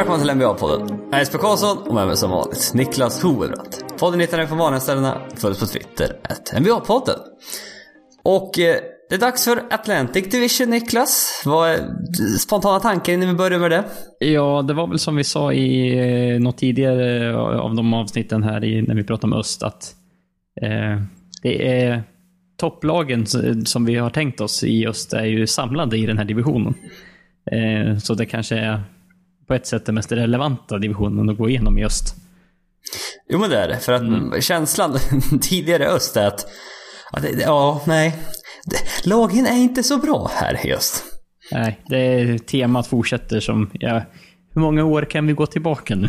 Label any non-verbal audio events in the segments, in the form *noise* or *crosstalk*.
Välkomna till NBA-podden. Jag är Jesper Karlsson och med mig som vanligt Niklas Hovebrant. Podden hittar ni på vanliga ställena. Följ oss på Twitter, att NBA-podden. Och eh, det är dags för Atlantic Division, Niklas. Vad är eh, spontana tankar innan vi börjar med det? Ja, det var väl som vi sa i eh, något tidigare eh, av de avsnitten här i, när vi pratade om öst att eh, det är topplagen som vi har tänkt oss i öst är ju samlade i den här divisionen. Eh, så det kanske är på ett sätt den mest relevanta divisionen att gå igenom i öst. Jo men det är det. För att mm. känslan *laughs* tidigare i öst är att, att ja, nej. Lagen är inte så bra här i öst. Nej, det är temat fortsätter som, ja, hur många år kan vi gå tillbaka nu?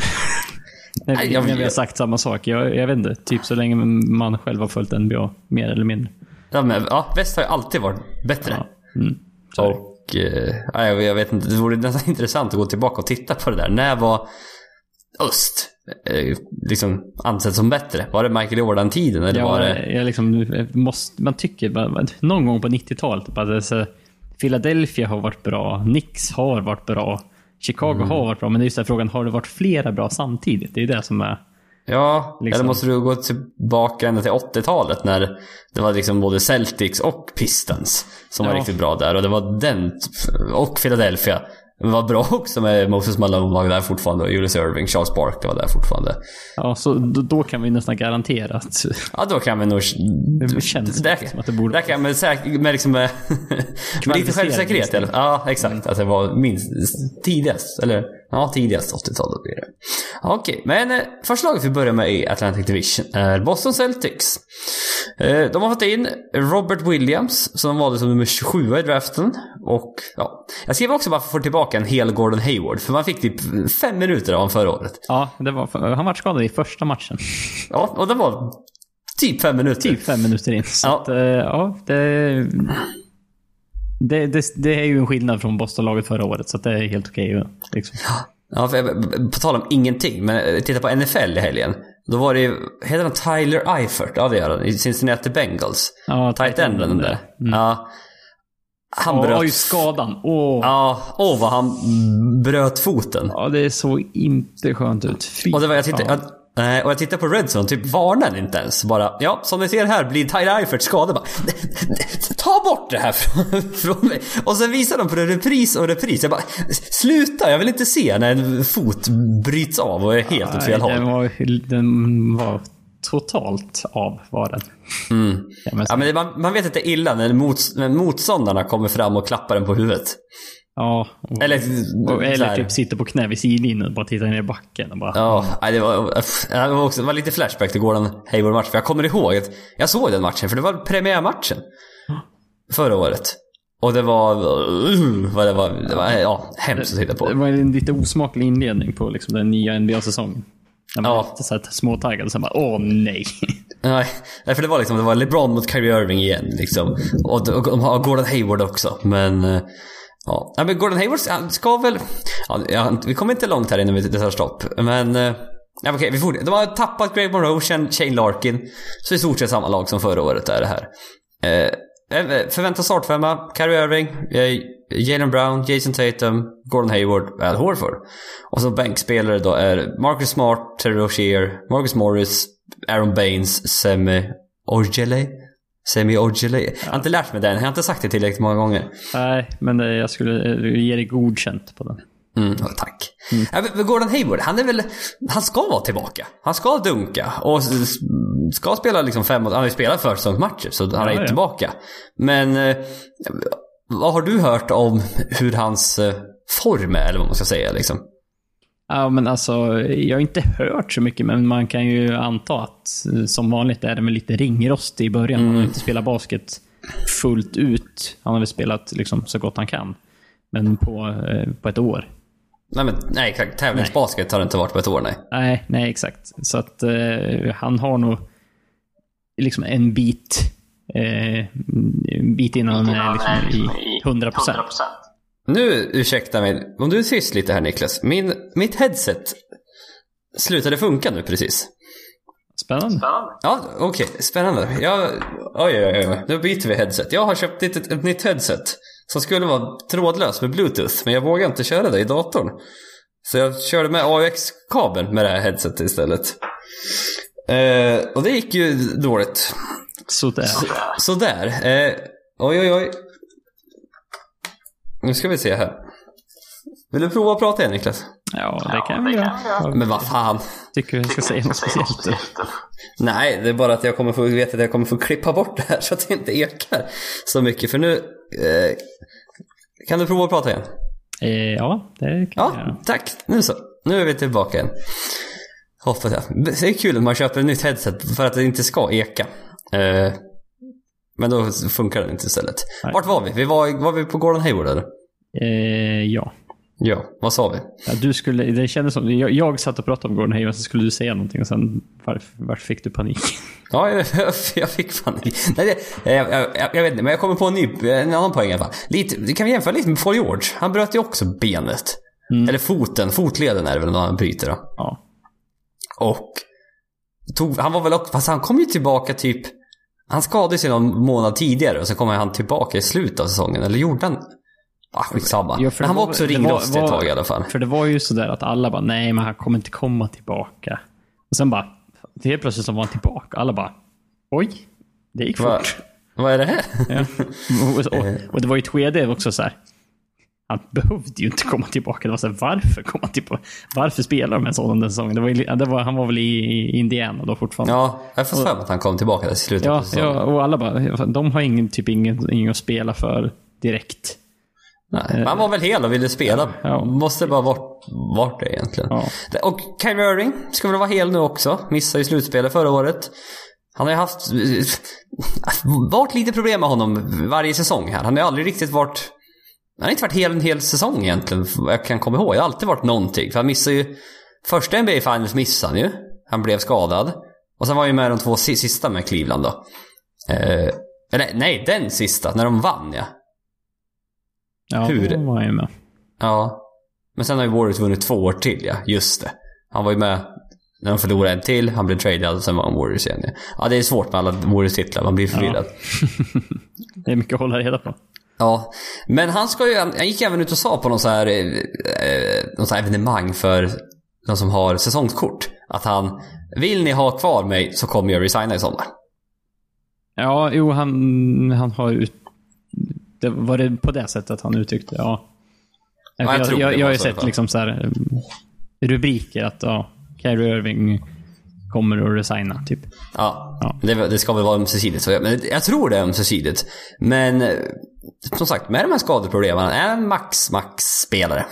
*laughs* när vi, jag, när vi har sagt samma sak. Jag, jag vet inte, typ så länge man själv har följt NBA, mer eller mindre. Ja, men, ja väst har ju alltid varit bättre. Ja. Mm, och eh, jag, jag vet inte, det vore nästan *laughs* intressant att gå tillbaka och titta på det där. När var öst eh, liksom ansett som bättre? Var det Michael Jordan-tiden? Eller ja, var det... jag liksom, måste, man tycker någon gång på 90-talet att Philadelphia har varit bra, Knicks har varit bra, Chicago mm. har varit bra, men det är just den frågan, har det varit flera bra samtidigt? Det är ju det som är Ja, liksom. eller måste du gå tillbaka ända till 80-talet när det var liksom både Celtics och Pistons som ja. var riktigt bra där. Och det var den, och Philadelphia var bra också med Moses Malone var där fortfarande och Julius Irving, Charles Barkley var där fortfarande. Ja, så då, kan vi nästan garantera att... *laughs* Ja, då kan vi nog... Det känns där, som att det borde... Där kan med, med, liksom, med, *laughs* med lite självsäkerhet. Eller? Ja, exakt. Mm. Att det var minst tidigast. Eller ja, tidigast 80-talet blir det. Okej, men eh, första laget vi börjar med i Atlantic Division är Boston Celtics. Eh, de har fått in Robert Williams som valdes som nummer 27 i draften. Och ja, jag skrev också bara för att få tillbaka en hel Gordon Hayward. För man fick typ fem minuter av honom förra året. Ja, det var, han var skadad i första matchen. Ja, och det var typ fem minuter. Typ fem minuter in. Så ja. Att, eh, ja, det, det, det, det, är ju en skillnad från Boston-laget förra året. Så det är helt okej. Okay, liksom. Ja, för, på tal om ingenting, men titta på NFL i helgen. Då var det ju, heter han Tyler Eifert? Ja det gör han, i Cincinnati Bengals. Ja, tight enden den där. Mm. Ja. Han oh, bröt... Oj, skadan. Oh. Ja, åh oh, vad han bröt foten. Ja, det såg inte skönt ut. Fy och det var, jag, tittade, jag, och jag tittar på Redzone, typ varnar inte ens. Bara, ja, som ni ser här blir Tyler Eifert skadad. Bara, Ta bort det här från, från mig. Och sen visar de på det repris och repris. Jag bara, sluta, jag vill inte se när en fot bryts av och är helt åt fel håll. Den var, den var totalt av var den. Mm. Ja, men man, man vet att det är illa när, mots, när motståndarna kommer fram och klappar den på huvudet. Ja. Och, eller och, eller typ sitter på knä vid sidlinjen och bara tittar ner i backen. Och bara, ja, det var, det var, också, det var lite flashback till Gordon Hayward-match. För jag kommer ihåg att jag såg den matchen, för det var premiärmatchen. Förra året. Och det var... Uh, det var, det var ja, hemskt att titta på. Det var en lite osmaklig inledning på liksom, den nya NBA-säsongen. Jag var ja. så småtaggad och sen bara åh *laughs* nej. Nej, för det var liksom det var LeBron mot Kyrie Irving igen liksom. Och, och, och Gordon Hayward också. Men Ja, Ja, men Gordon Hayward ska väl... Ja, vi kommer inte långt här innan vi tar stopp. Men... Eh, ja, okej, vi fortsätter. de har tappat Greg Monroe, Shane Larkin. Så i stort sett samma lag som förra året är det här. Eh, eh förväntad startfemma, Kyrie Irving, eh, Jalen Brown, Jason Tatum, Gordon Hayward, Al Horford. Och så bänkspelare då är Marcus Smart, Terry Rozier, Marcus Morris, Aaron Baines, Semi Orgele. Semi Ogilvy. Jag har inte lärt mig den. Jag har inte sagt det tillräckligt många gånger. Nej, men jag skulle ge dig godkänt på den. Mm, tack. Mm. Ja, Gordon Hayward, han är väl... Han ska vara tillbaka. Han ska dunka. Och ska spela liksom fem... Han har ju spelat försäsongsmatcher, så han ja, är ja. tillbaka. Men... Eh, vad har du hört om hur hans eh, form är, eller vad man ska säga liksom? Ja, men alltså, jag har inte hört så mycket, men man kan ju anta att som vanligt är det med lite ringrost i början. Mm. Han har mm. inte spelat basket fullt ut. Han har väl spelat liksom så gott han kan. Men på, eh, på ett år. Nej, men, nej exakt. Tävlingsbasket har det inte varit på ett år, nej. Nej, nej exakt. Så att eh, han har nog liksom en bit, eh, en bit innan han är liksom i 100 procent. Nu, ursäkta mig, om du är tyst lite här Niklas. Min, mitt headset slutade funka nu precis. Spännande. Ja, okej. Okay. Spännande. Jag, oj, oj, oj. Nu byter vi headset. Jag har köpt ett, ett, ett nytt headset. Som skulle vara trådlöst med bluetooth. Men jag vågar inte köra det i datorn. Så jag körde med AUX-kabel med det här headsetet istället. Eh, och det gick ju dåligt. Sådär. Sådär. Eh, oj, oj, oj. Nu ska vi se här. Vill du prova att prata igen Niklas? Ja, det kan vi göra. Men vad fan. Tycker du jag ska säga något speciellt? Nej, det är bara att jag kommer få veta att jag kommer få klippa bort det här så att det inte ekar så mycket. För nu... Eh, kan du prova att prata igen? Eh, ja, det kan vi Ja, göra. tack. Nu så. Nu är vi tillbaka igen. Hoppas jag. Det är kul när man köper ett nytt headset för att det inte ska eka. Eh, men då funkar det inte istället. Nej. Vart var vi? vi var, var vi på Gordon Hayward eller? Eh, ja. Ja, vad sa vi? ja. Du skulle, det kändes som, jag, jag satt och pratade om Gordon Hayward, så skulle du säga någonting och sen varför, varför fick du panik? *laughs* Ja, jag, jag fick panik. Nej, det, jag, jag, jag, jag vet inte, men jag kommer på en ny, en annan poäng i alla fall. Lite, det kan vi jämföra lite med Paul George. Han bröt ju också benet. Eller foten, fotleden är det väl när han bryter då. Ja. Och tog, han var väl också, fast han kom ju tillbaka typ Han skadade sig någon månad tidigare och sen kom han tillbaka i slutet av säsongen. Eller gjorde han? Ah, skitsamma. Ja, Men han var var- också ringrostig ett tag i alla fall. För det var ju sådär att alla bara, nej men han kommer inte komma tillbaka. Och sen bara, helt plötsligt så var han tillbaka. Alla bara, oj, det gick Va, fort. vad är det här? Ja. *laughs* Och, och, och det var ju ett skede också så här. Han behövde ju inte komma tillbaka. Det var så här, varför kom han tillbaka? Varför spelar de en sådan den säsongen? Det var, det var, han var väl i, i Indiana då fortfarande. Ja, jag får för mig att han kom tillbaka i slutet Ja, på säsongen. ja, och alla bara, de har ingen, typ ingen, ingen att spela för direkt. Nej, men han var väl hel och ville spela. Ja. Måste bara varit, varit det egentligen. Ja. Och Kyrie Irving ska väl vara hel nu också. Missade ju slutspelet förra året. Han har ju haft... *laughs* varit lite problem med honom varje säsong här. Han har aldrig riktigt varit... Han har inte varit hel en hel säsong egentligen, vad jag kan komma ihåg. Det har alltid varit någonting. För han missade ju... Första NBA Finals missade han ju. Han blev skadad. Och sen var han ju med de två si- sista med Cleveland då. Eh, eller nej, den sista, när de vann ja. Ja, Hur? då var han ju med. Ja. Men sen har ju Warriors vunnit två år till, ja. Just det. Han var ju med när de förlorade en till, han blev tradad och sen var han Warriors igen. Ja, ja det är svårt med alla Warriors-titlar, man blir förvirrad. *laughs* Det är mycket att hålla reda på. Ja. Men han ska ju, han gick även ut och sa på någon så här, eh, eh, någon så här evenemang för de som har säsongskort. Att han, vill ni ha kvar mig så kommer jag resigna i sommar. Ja, jo, han, han har ut... Det, var det på det sättet han uttryckte ja. jag jag, jag, jag, var har ju sett liksom så här, eh, rubriker att ja, Kyrie Irving kommer att resigna, typ. Ja, Ja. Det, det ska väl vara ömsesidigt. Så jag, men jag tror det är ömsesidigt. Men eh, som sagt, med de här skadeproblemen, är han max, max spelare.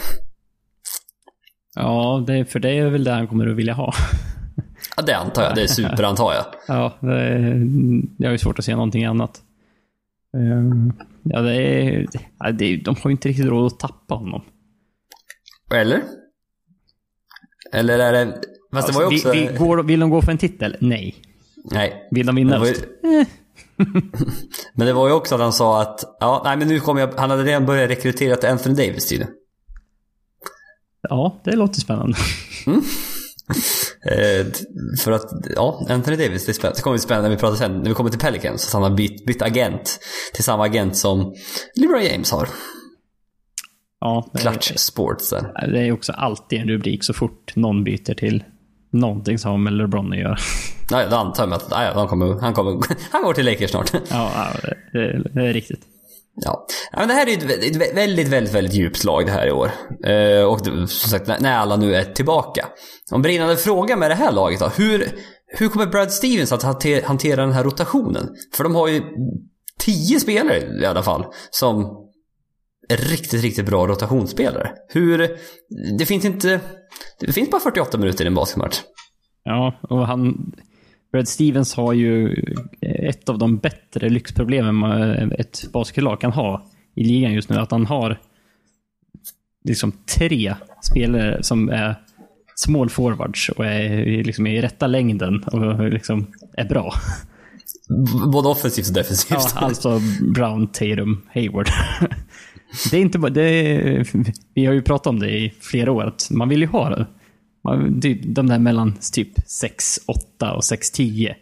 Ja, det, för det är väl det han kommer att vilja ha. *laughs* Ja, det antar jag. Det är super antar jag. *laughs* Ja, det, jag har ju svårt att se någonting annat. Ehm, Ja, det är, det är... De har ju inte riktigt råd att tappa honom. Eller? Eller är det... Fast det var ju också... Alltså, vi, vi, går, vill de gå för en titel? Nej. Nej. Vill de Men vinna ju... Eh. *laughs* men det var ju också att han sa att... Ja, nej men nu kommer jag... Han hade redan börjat rekrytera till Anthony Davis tydligen. Ja, det låter spännande. *laughs* Eh, för att, ja, Anthony Davis, det, det kommer bli spännande när vi pratar sen, när vi kommer till Pelicans. Att han har bytt, bytt agent till samma agent som LeBron James har. Ja, Clutch Sports där. det är också alltid en rubrik så fort någon byter till någonting som har med LeBron att göra. *laughs* Nej, då antar jag att nej, han, kommer, han, kommer, *laughs* han går till Lakers snart. *laughs* Ja, det, det är riktigt. Ja. men det här är ju ett, väldigt, väldigt, väldigt djupt lag det här i år. Eh, och det, som sagt, när, alla nu är tillbaka. En brinnande fråga med det här laget då. Hur, hur kommer Brad Stevens att hante- hantera den här rotationen? För de har ju tio spelare i alla fall som riktigt, riktigt bra rotationsspelare. Hur... Det finns inte... Det finns bara 48 minuter i en basketmatch. Ja, och han... Brad Stevens har ju eh, ett av de bättre lyxproblemen eh, ett basketlag kan ha i ligan just nu. Att han har liksom tre spelare som är small forwards och är liksom i rätta längden och liksom är bra. Både offensivt och defensivt. Ja, alltså Brown, Tatum, Hayward. *laughs* Det är inte. Det är, vi har ju pratat om det i flera år, att man vill ju ha det. Man, de där mellan typ 6-8 och 6-10.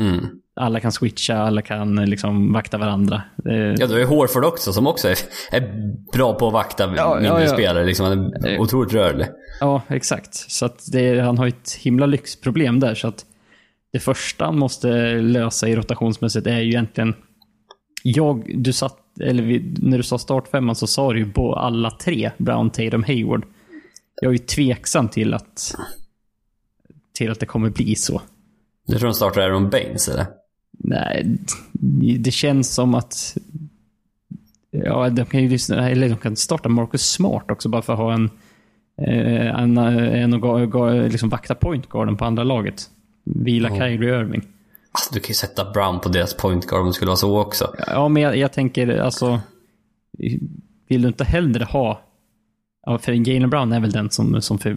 Mm. alla kan switcha, alla kan eh, liksom vakta varandra. Eh, Ja, du har ju Horford också som också är, är bra på att vakta Ja, mindre ja, ja. spelare. Liksom. Han är otroligt rörlig. Ja, exakt. Så att det, han har ju ett himla lyxproblem där. Så att det första han måste lösa i rotationsmässigt är ju egentligen... Jag, du satt, eller vi, när du sa startfemman så sa du ju på alla tre, Brown, Tatum, Hayward. Jag är ju tveksam till att, till att det kommer bli så. Du tror de startar Aaron Baines eller? Nej, det känns som att... Ja, de kan ju lyssna, eller de kan starta Marcus Smart också bara för att ha en... eh, En, en ga, liksom vakta point guarden på andra laget. Vila Ja. Kyrie Irving. Alltså, du kan ju sätta Brown på deras point guard om det skulle vara så också. Ja, men jag, jag tänker alltså... Vill du inte hellre ha... Ja, för Jalen Brown är väl den som, som för,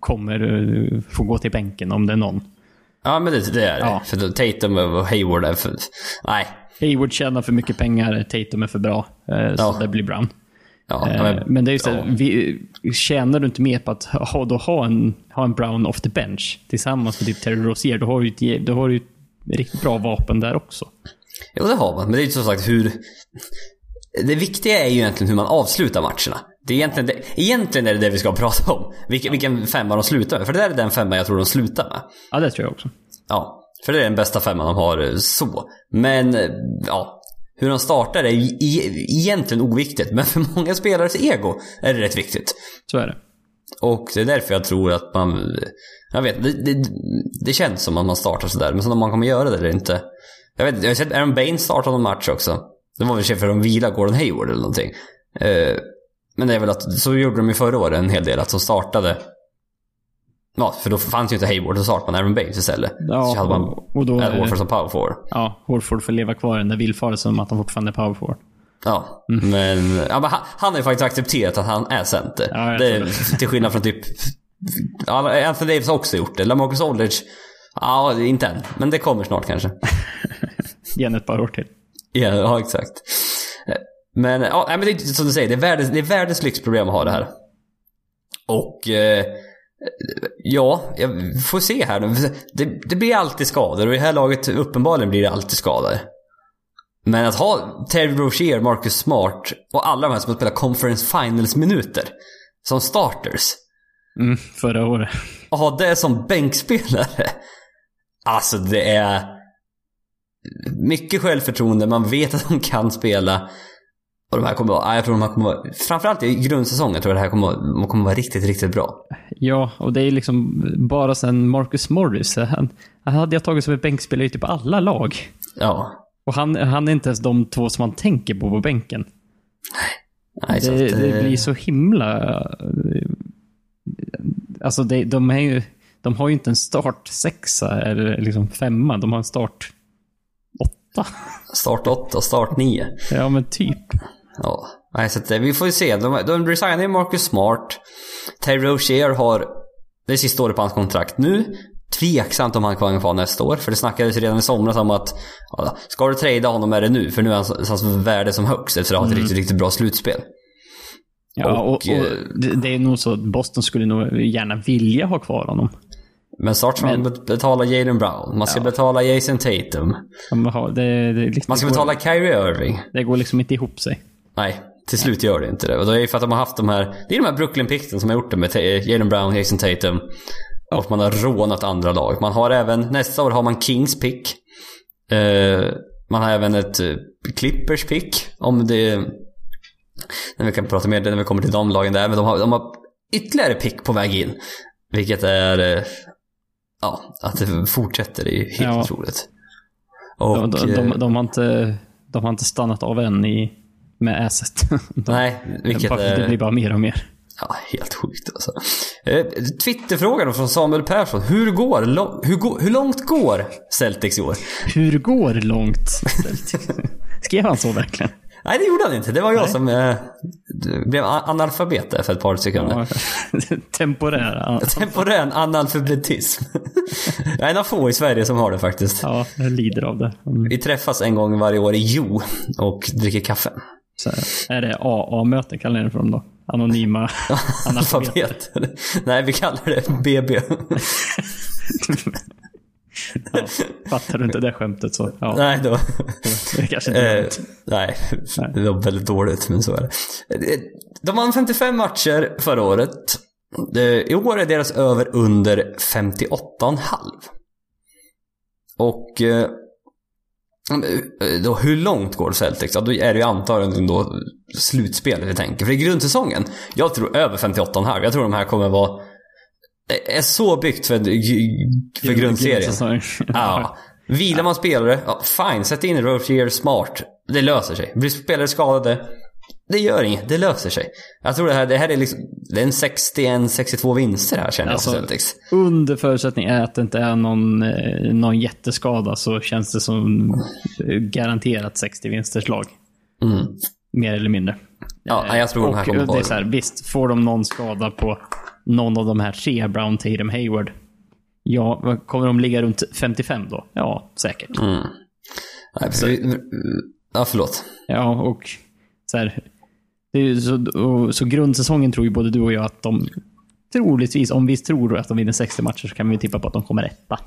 kommer eh, få gå till bänken om det är någon. Ja, men det, det är det. Ja. För Tatum och Hayward är för... Nej. Hayward tjänar för mycket pengar, Tatum är för bra. eh, Så Ja. det blir Brown. Ja, Eh, men, Men det är ju så, ja. vi, tjänar du inte mer på att ha, då ha, en, ha en Brown off the bench tillsammans med typ Terry Rozier, då har du ju ett, då har du ju ett riktigt bra vapen där också. Jo, det har man. Men det är ju som sagt hur... Det viktiga är ju egentligen hur man avslutar matcherna. Det är egentligen, det, egentligen är det det vi ska prata om. Vilken, vilken femma de slutar med. För det där är den femma jag tror de slutar med. Ja, det tror jag också. Ja, för det är den bästa femman de har eh, så. Men, eh, ja. Hur de startar är ju e- egentligen oviktigt. Men för många spelares ego är det rätt viktigt. Så är det. Och det är därför jag tror att man... Jag vet, det, det, det känns som att man startar sådär. Men sen om man kommer göra det eller inte. Jag vet jag har sett Aaron Baines starta någon match också. Det var väl för att de vila Gordon Hayward eller någonting. Eh, men det är väl att, så gjorde de ju förra året en hel del, att de startade... Ja, för då fanns ju inte Hayward, då startade man Aaron Baines istället. Ja, så hade man och, då Horford som power forward. ja, Horford får leva kvar i den där villfarelsen om att han fortfarande är power forward. Ja, men, ja, men han, han har ju faktiskt accepterat att han är center. Ja, det är, till skillnad från typ... Anthony Davis har också gjort det. LaMarcus Aldridge, ja, inte än. Men det kommer snart kanske. *laughs* Ge henne ett par år till. Ja, ja exakt. Men, ja, men det är som du säger, det är världens, det är världens lyxproblem att ha det här. Och... Eh, ja, jag får se här nu. Det, det blir alltid skador och i det här laget uppenbarligen blir det alltid skador. Men att ha Terry Rozier, Marcus Smart och alla de här som har spelat Conference Finals-minuter som starters. Mm, förra året. Och ha det som bänkspelare. Alltså det är mycket självförtroende. Man vet att de kan spela. Och de här kommer vara, jag tror de här kommer vara, framförallt i grundsäsongen tror jag det här kommer, vara- kommer vara riktigt, riktigt bra. Ja, och det är liksom bara sen Marcus Morris. Han, han hade jag tagit som en bänkspelare i typ alla lag. Ja. Och han, han är inte ens de två som man tänker på på bänken. Nej, Det, att, det eh, blir så himla... eh, Alltså det, de är ju... De har ju inte en start sexa eller liksom femma. De har en start åtta. Start 8 och start 9. Ja, men typ. Ja. Nej, så att, eh, vi får ju se. De, de resignar ju Marcus Smart. Terry Rozier har... Det är sista året på hans kontrakt nu. Tveksamt om han kommer kvar nästa år. För det snackades redan i somras om att ja, ska du trada honom är det nu. För nu är hans, hans värde som högst efter att ha ett riktigt, riktigt bra slutspel. Ja, och, Och, och, eh, det, det är nog så att Boston skulle nog gärna vilja ha kvar honom. Men snart ska man betala Jalen Brown. Man ska betala Jason Tatum. De har- Det, det, liksom, Man ska betala Kyrie Irving. Det går liksom inte ihop sig. Nej, till slut gör det inte det. Och det är ju för att de har haft de här... Det är de här Brooklyn Pistons som har gjort det med Jalen Brown, Jason Tatum. Och man har rånat andra lag. Man har även... Nästa år har man Kings pick. Eh, man har även ett eh, Clippers pick. Om det... Men vi kan prata mer när vi kommer till de lagen där. Men de har, de har ytterligare pick på väg in. Vilket är... eh, Ja, att det fortsätter är ju helt Ja. otroligt. Och, De, de, de, de, har inte, de har inte stannat av än i, med asset. *laughs* Nej, vilket bara-. Det blir bara mer och mer. Ja, helt sjukt alltså. Eh, Twitterfrågan från Samuel Persson. Hur, går, hur, hur långt går Celtics i år? Hur går långt? *laughs* Skrev han så verkligen? Nej, det gjorde han inte. Det var jag Nej. som eh, blev analfabet där för ett par sekunder. Ja, *laughs* temporär. Temporär analfabetism. jag är en av få i Sverige som har det faktiskt. Ja, jag lider av det. Mm. Vi träffas en gång varje år i Jo och dricker kaffe. Så är det AA-möte kallar ni det för dem då? Anonyma *laughs* analfabeter. Alfabet. Nej, vi kallar det BB. *laughs* Fattar du inte det skämtet så, ja. Nej, då... Det är kanske inte Eh, dumt. nej, det var väldigt dåligt, men så är det. Eh, De vann 55 matcher förra året. Eh, I år är deras över under 58,5. Och eh, då, hur långt går Celtics? Ja, då är det ju antagligen då slutspelet vi tänker. För i grundsäsongen, jag tror över 58,5. Jag tror de här kommer vara... Det är så byggt för, för grundserien. Ja. Vilar man spelare, ja, fine. Sätt in Rozier smart. Det löser sig. Blir spelare skadade, det gör inget. Det löser sig. Jag tror det här, det här är liksom... Det är en 61-62 vinster här känner jag Alltså, för Celtics. Under förutsättning att det inte är någon, eh, någon jätteskada så känns det som eh, garanterat 60 vinsters lag. Mm. Mer eller mindre. Ja, Eh, jag tror de här och kommer det är så här, Visst, får de någon skada på någon av de här tre, Brown, Tatum, Hayward. Ja, kommer de ligga runt 55 då? Ja, säkert. Mm. Nej, för, ja, förlåt. Ja, och så här. Så, och, så grundsäsongen tror ju både du och jag att de troligtvis, om vi tror att de vinner 60 matcher så kan vi tippa på att de kommer etta.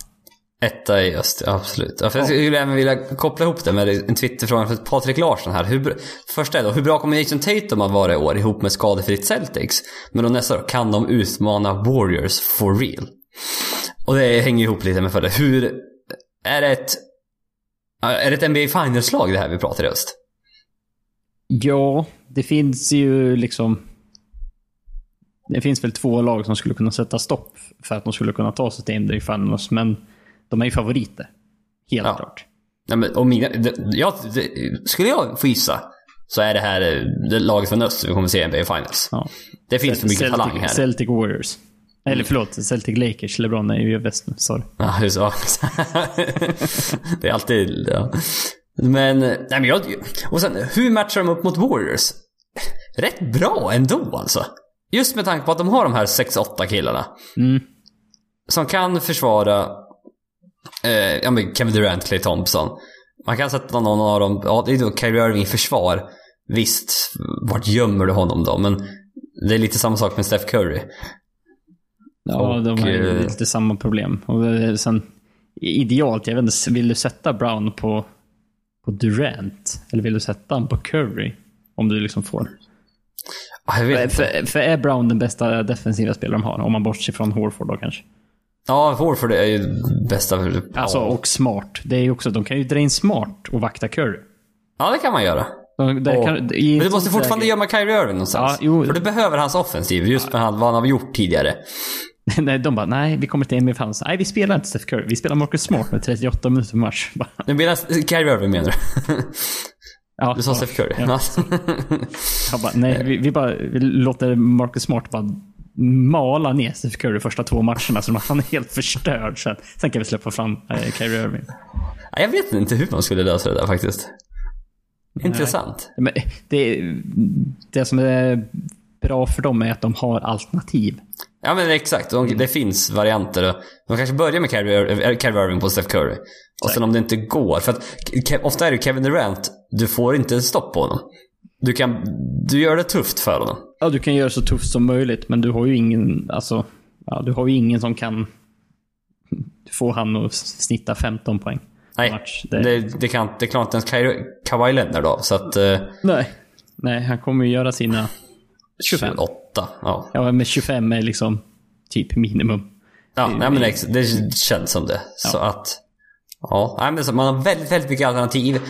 Etta i öst, absolut. Ja, för jag skulle även vilja koppla ihop det med en Twitterfråga från Patrik Larsson här. Hur, första är då, hur bra kommer Jason Tatum att vara i år ihop med skadefritt Celtics? Men då nästa då, kan de utmana Warriors for real? Och det hänger ihop lite med för det. Hur, är det ett, är det ett NBA Finals-lag det här vi pratar i öst? Ja, det finns ju liksom... Det finns väl två lag som skulle kunna sätta stopp för att de skulle kunna ta sig till NBA Finals, men de är ju favoriter. Helt Ja. klart. Nej, men, och mina, det, jag, det, skulle jag få gissa så är det här eh, det laget från öst vi kommer se i NBA Finals. Ja. Det finns för mycket Celtic, talang här. Celtic Warriors. Eller förlåt, Celtic Lakers. LeBron är ju i väst nu. Sorry. Ja, just ja. *laughs* Det är alltid, ja. Men, nej men jag... Och sen, hur matchar de upp mot Warriors? Rätt bra ändå alltså. Just med tanke på att de har de här 6-8 killarna. Mm. Som kan försvara eh, ja, men Kevin Durant, Clay Thompson. Man kan sätta någon av dem, ja det är då Kyrie Irving i försvar. Visst, vart gömmer du honom då? Men det är lite samma sak med Steph Curry. Ja, Och, de har ju eh, lite samma problem. Och eh, sen, idealt, jag vet inte, vill du sätta Brown på, på Durant? Eller vill du sätta honom på Curry? Om du liksom får. Ja, jag vet För, för, för är Brown den bästa defensiva spelaren de har? Om man bortser från Horford då kanske. Ja, Horford är ju bästa. Alltså, ja. och smart. Det är ju också, de kan ju dra in smart och vakta Curry. ja, det kan man göra. De, Och- kan, Men du måste fortfarande gömma Kyrie Irving någonstans. Ja, jo. För du behöver hans offensiv, just med han, vad han har gjort tidigare. *laughs* nej, de bara, nej, vi kommer till NBA Finals. Nej, vi spelar inte Steph Curry. Vi spelar Marcus Smart med 38 minuter match. *laughs* Nu menar Kyrie Irving menar du? ja, Du sa Steph Curry? Ja. Jag bara, nej, vi, vi bara vi låter Marcus Smart bara mala ner Steph Curry första två matcherna så han är helt förstörd. Sen, sen kan vi släppa fram eh, Kyrie Irving. Ja, Jag vet inte hur man skulle lösa det där faktiskt. Intressant. Men det, det som är bra för dem är att de har alternativ. Ja men exakt, De- det finns varianter. De kanske börjar med Kyrie, eh, Irving på Steph Curry. Och sen om det inte går, för att ofta är det Kevin Durant, du får inte stopp på honom. Du kan, du gör det tufft för honom. Ja, du kan göra så tufft som möjligt, men du har ju ingen, alltså, ja, du har ju ingen som kan *laughs* få han att snitta 15 poäng. Nej, Match, det, det- det, kan, det klarar inte ens Kawhi Leonard av. Så att... Eh, Nej. Nej, han kommer ju göra sina 25. 28. Ja, Ja, men 25 är liksom typ minimum. ja Det- nej, men det, det känns som det. Så att... Ja, nej, men så man har väldigt, väldigt mycket alternativ.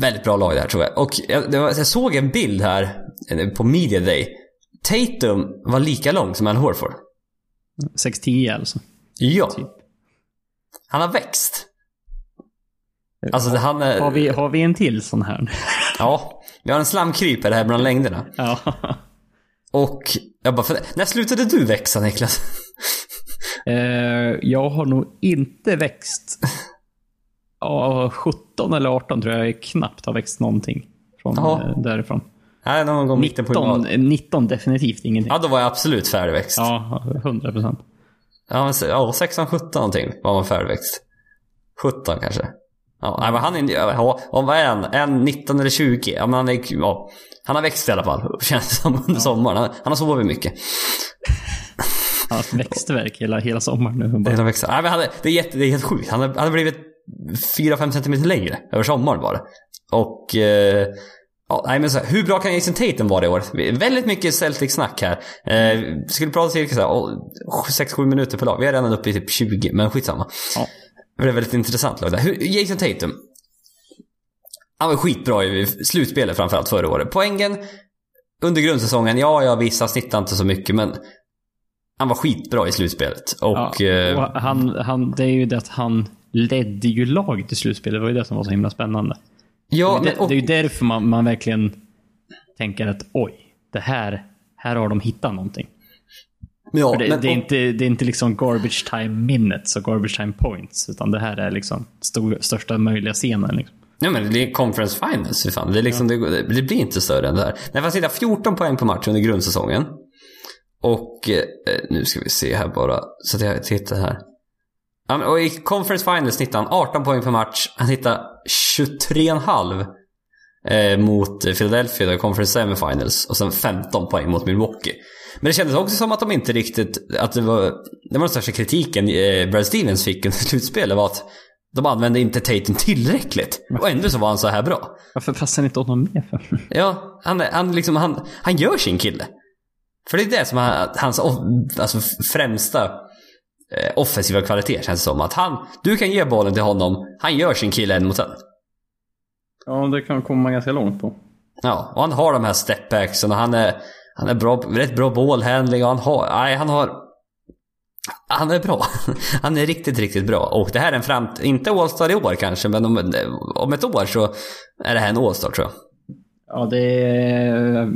Väldigt bra lag där tror jag. Och jag, jag såg en bild här eh, på Media Day. Tatum var lika lång som Al Horford. 6-10 alltså. Ja. Typ. Han har växt. Alltså det- han är... Har vi, har vi en till sån här? Ja. Vi har en slamkrypare här bland längderna. ja. *laughs* Och jag bara, när slutade du växa Niklas? *laughs* Eh, jag har nog inte växt. *laughs* Ja, 17 eller 18 tror jag knappt har växt någonting. Från Jaha. eh, därifrån. Nej, någon gång mitten på 19, gymnasiet. 19 definitivt ingenting. Ja, då var jag absolut färdigväxt. Ja, Ja, 100 procent. ja, men, se- ja 16, 17 någonting var man färdigväxt. 17 kanske. Ja, nej, men han är ja, om vad är han? En 19 eller 20? Ja, men han är, ja, han har växt i alla fall. *laughs* Känns det som under sommaren. Han, han har sovit mycket. Han har haft växtverk hela, hela sommaren nu. Bara, är, växa. Nej, men han är, det, är jätte, det är helt sjukt. Han har, han har blivit 4-5 centimeter längre över sommaren bara. Och... Eh, ja, nej men så här, hur bra kan Jason Tatum vara i år? Väldigt mycket Celtic-snack här. Eh, skulle prata cirka 6-7 minuter per lag. Vi är redan uppe i typ 20, men skitsamma. Ja. Det är väldigt intressant lag där. Hur, Jason Tatum. Han var skitbra i slutspelet framförallt förra året. Poängen under grundsäsongen, ja, ja visst, han snittade inte så mycket, men han var skitbra i slutspelet. Och... Ja, eh, och han, han, det är ju det att han ledde ju laget i slutspelet. Det var ju det som var så himla spännande. ja, det, men, och, det är ju därför man, man verkligen tänker att oj, det här, här har de hittat någonting. Ja, För det, men, det, är och- inte, det är inte liksom garbage time minutes och garbage time points. Utan det här är liksom stor, största möjliga scenen. Liksom. Ja men det är conference finals fan. Det, är liksom, det, det blir inte större än det här. Nej, fast hitta 14 poäng på match under grundsäsongen. Och eh, nu ska vi se här bara. Så att jag tittar här. Ja, men, och i conference finals hittade han 18 poäng per match. Han hittade 23,5 eh, mot Philadelphia i conference semifinals. Och sen 15 poäng mot Milwaukee. Men det kändes också som att de inte riktigt... Att det var, det var den största kritiken eh, Brad Stevens fick under *laughs* slutspelet var att de använde inte Tatum tillräckligt. Och ändå så var han så här bra. Varför passar inte åt honom mer för? *laughs* Ja, han, han, liksom, han, han gör sin kille. För det är det som är hans alltså främsta eh, offensiva kvalitet känns det som. Att han, du kan ge bollen till honom, han gör sin kille en mot en. Ja, det kan komma ganska långt på. Ja, och han har de här stepbacksen och han är, han är bra, rätt bra ballhandling och han har, nej han har han är bra. *laughs* Han är riktigt, riktigt bra. Och det här är en framt... Inte All-Star i år kanske, men om, om ett år så är det här en All-Star tror jag. Ja, det är...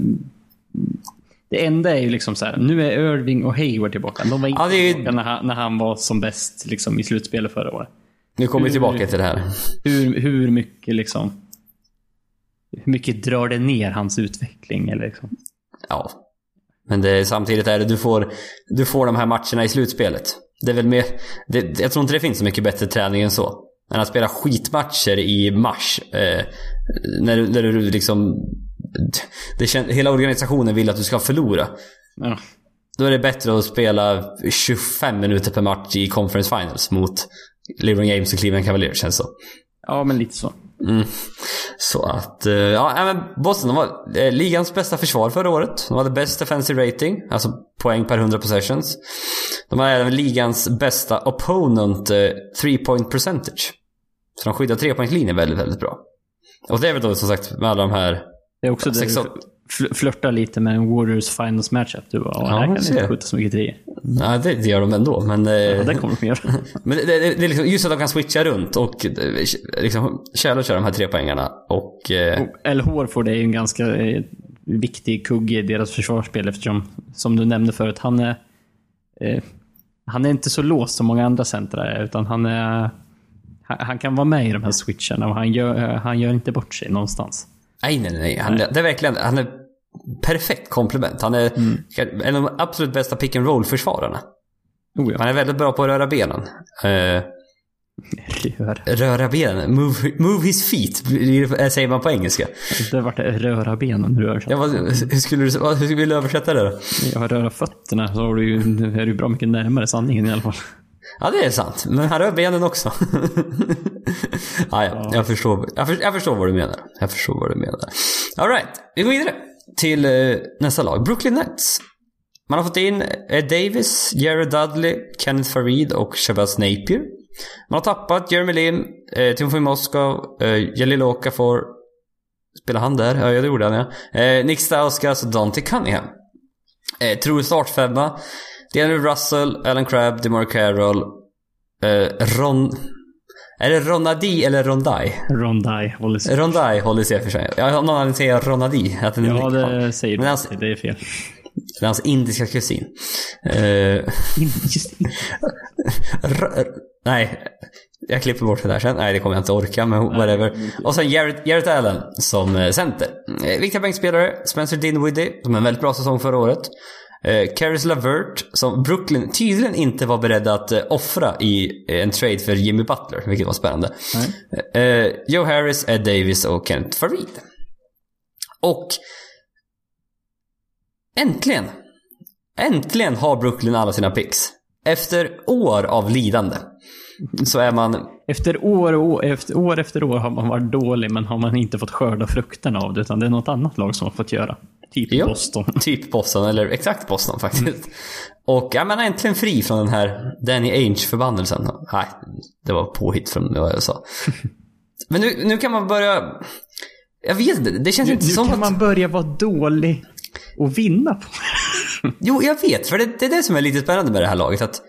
Det enda är ju liksom så här, nu är Irving och Hayward tillbaka. De var inte Ja, ju- tillbaka när han, när han var som bäst liksom, i slutspelet förra året. Nu kommer vi tillbaka till det här. Hur, hur mycket liksom... Hur mycket drar det ner hans utveckling? Eller liksom? Ja. Men det, samtidigt är det, du får, du får de här matcherna i slutspelet. Det är väl mer, det, jag tror inte det finns så mycket bättre träning än så. Än att spela skitmatcher i mars. Eh, när, du- när du liksom... Det kän, hela organisationen vill att du ska förlora. Ja. Då är det bättre att spela 25 minuter per match i Conference Finals mot LeBron James och Cleveland Cavaliers känns det så. ja, men lite så. Mm. Så att, eh, ja, men Boston de var eh, ligans bästa försvar förra året. De hade bäst defensive rating, alltså poäng per 100 possessions. De hade även ligans bästa opponent eh, three point percentage. Så de skyddar trepoängslinjen väldigt, väldigt bra. Och det är väl då som sagt med alla de här... Det är också Sex fl- flörtar lite med en Warriors finals matchup. Du bara, ja, här kan ser. inte skjuta så mycket treor. Nej, det, det gör de ändå, men... eh, Ja, det kommer de göra. *laughs* Men det, det, det är liksom just att de kan switcha runt och eh, liksom Charlotte kör de här tre poängarna och... Eh, Al Horford är ju en ganska eh, viktig kugge i deras försvarsspel eftersom, som du nämnde förut, han är... Eh, han är inte så låst som många andra centra är, utan han är... Han, han kan vara med i de här switcherna och han gör, han gör inte bort sig någonstans. Nej, nej, nej. Han, Det är verkligen, han är perfekt komplement. Han är en av de absolut bästa pick and roll-försvararna. Oh ja. Han är väldigt bra på att röra benen. Eh, Rör. röra benen? Move, move his feet, eh, säger man på engelska. Det vart röra benen du rör. Ja, vad, hur, skulle du, vad- hur skulle du översätta det då? Jag röra fötterna så har du ju, är du bra mycket närmare sanningen i alla fall. Ja, det är sant. Men han rör benen också. *laughs* ah, ja, jag, förstår, jag, för, jag förstår vad du menar. Jag förstår vad du menar. Alright, vi går vidare till eh, nästa lag. Brooklyn Nets. Man har fått in Ed Davis, Jared Dudley, Kenneth Farid och Shabazz Napier. Man har tappat Jeremy Lin, eh, Timofey Moskov, eh, Jalil Okafor. Spelar han där? Ja, det gjorde han ja. Eh, Nick Stauskas och Dante Cunningham. Eh, True startfemma. DeAndre Russell, Alan Crabb, DeMar Carroll, eh, Ron... Är det Ronadi eller Rondai? Rondai håller sig. Rondai håller sig för sig. Jag har någon anledning säga Ronadi. Att den Ja, det säger Men du. alltså- Det är fel. Det är hans indiska kusin. *laughs* R- nej, jag klipper bort det där sen. Nej, det kommer jag inte orka, men whatever. Och sen Jarrett, Jarrett Allen som eh, center. Eh, viktiga bänkspelare. Spencer Dinwiddie, som en väldigt bra säsong förra året. Eh, Caris LaVert, som Brooklyn tydligen inte var beredda att eh, offra i eh, en trade för Jimmy Butler, vilket var spännande. Eh, Joe Harris, Ed Davis och Kent Farid. Och äntligen, äntligen har Brooklyn alla sina picks. Efter år av lidande så är man efter år, och år, efter, år efter år har man varit dålig, men har man inte fått skörda frukterna av det, utan det är något annat lag som har fått göra. Typ Ja, Boston. *laughs* Typ Boston, eller exakt Boston faktiskt. Och ja, är äntligen fri från den här Danny Ainge-förbannelsen. Nej, det var påhitt från vad jag sa. *laughs* Men nu, nu kan man börja... Jag vet inte, det känns Nu, inte nu som kan att... man börja vara dålig och vinna på Jo, jag vet. För det, det är det som är lite spännande med det här laget. Att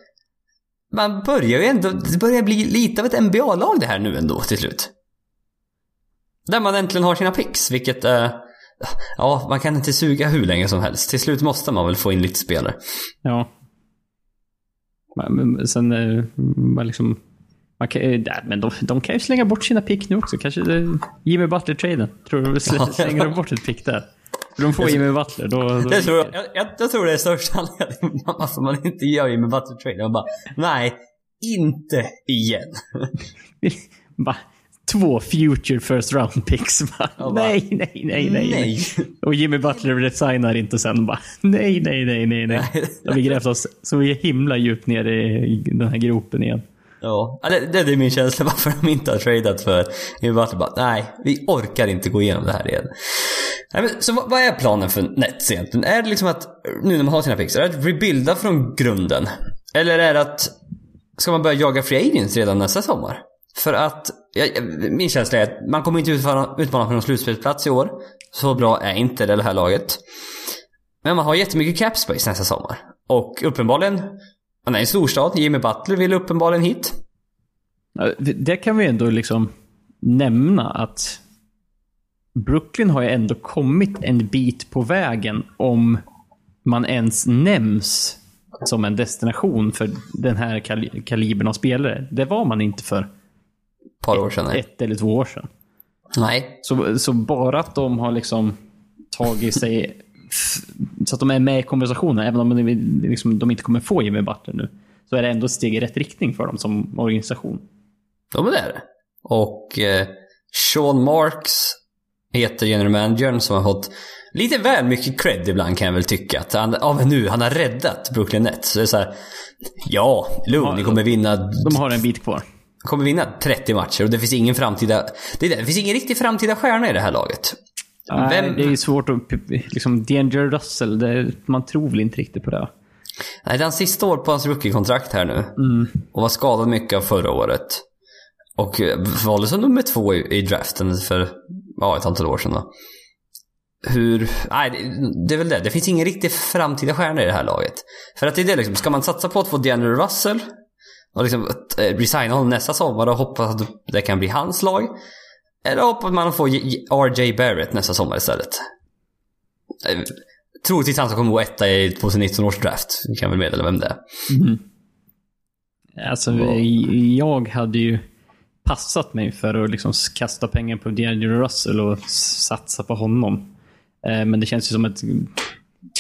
man börjar ju ändå... Det börjar bli lite av ett NBA-lag det här nu ändå till slut. Där man äntligen har sina picks, vilket... Eh, ja, man kan inte suga hur länge som helst. Till slut måste man väl få in lite spelare. Ja. Men, sen, eh, man liksom... Man kan, eh, där, men de, de kan ju slänga bort sina pick nu också. Kanske det, Jimmy Butler-traden. Tror du *laughs* slänger de bort ett pick där? De får Jimmy Butler, då... då Jag tror, jag, jag, jag tror det är största *laughs* anledningen varför man inte gör Jimmy Butler trade. Man bara, nej, inte igen. *laughs* bara, två future first round picks. *laughs* Bara, bara, nej, nej, nej, nej, nej. Och Jimmy Butler resignar inte sen. Bara, nej, nej, nej, nej, nej. Då har vi grävt oss så himla djupt ner i den här gropen igen. Ja, eller det, är min känsla *laughs* varför de inte har tradat för Jimmy Bara, nej, vi orkar inte gå igenom det här igen. Nej, men, så vad, vad är planen för Nets egentligen? Är det liksom att, nu när man har sina picks, är det att rebuilda från grunden? Eller är det att, ska man börja jaga free agents redan nästa sommar? För att, jag, min känsla är att man kommer inte utmana, utmana för någon slutspelsplats i år. Så bra är inte det här laget. Men man har jättemycket cap space nästa sommar. Och uppenbarligen, man är i en storstad, Jimmy Butler vill uppenbarligen hit. Det kan vi ändå liksom nämna att Brooklyn har ju ändå kommit en bit på vägen om man ens nämns som en destination för den här kal- kalibern av spelare. Det var man inte för Ett par år sedan. nej. ett eller två år sedan. Nej. Så, så bara att de har liksom tagit sig så att de är med i konversationen, även om de, liksom, de inte kommer få Jimmy Butler nu, så är det ändå ett steg i rätt riktning för dem som organisation. Ja men det är det. Och eh, Sean Marks heter general managern som har fått lite väl mycket cred ibland kan jag väl tycka. Att han, ja, men nu, han har räddat Brooklyn Nets. Så det är så här, ja, lugn, ni kommer vinna, De har en bit kvar. kommer vinna 30 matcher och det finns ingen framtida, det, är det, det finns ingen riktig framtida stjärna i det här laget. Nej, Vem- det är svårt att... Liksom, D'Angelo Russell, det, man tror väl inte riktigt på det. Nej, det är hans sista år på hans rookie-kontrakt här nu. Och var skadad mycket av förra året. Och eh, valde som nummer två i, i draften för ja, ett antal år sedan. Då. Hur... Nej, det, det är väl det. Det finns ingen riktig framtida stjärna i det här laget. För att det är det liksom, ska man satsa på att få DeAndre Russell och liksom eh, resigna honom nästa sommar och hoppas att det kan bli hans lag. Eller hoppas man får RJ Barrett nästa sommar istället. Eh, Troligtvis han som kommer gå etta i 2019 års draft. Vi kan väl meddela vem det är. Alltså, Ja. jag hade ju passat mig för att liksom kasta pengar på D'Angelo Russell och satsa på honom. Eh, Men det känns ju som ett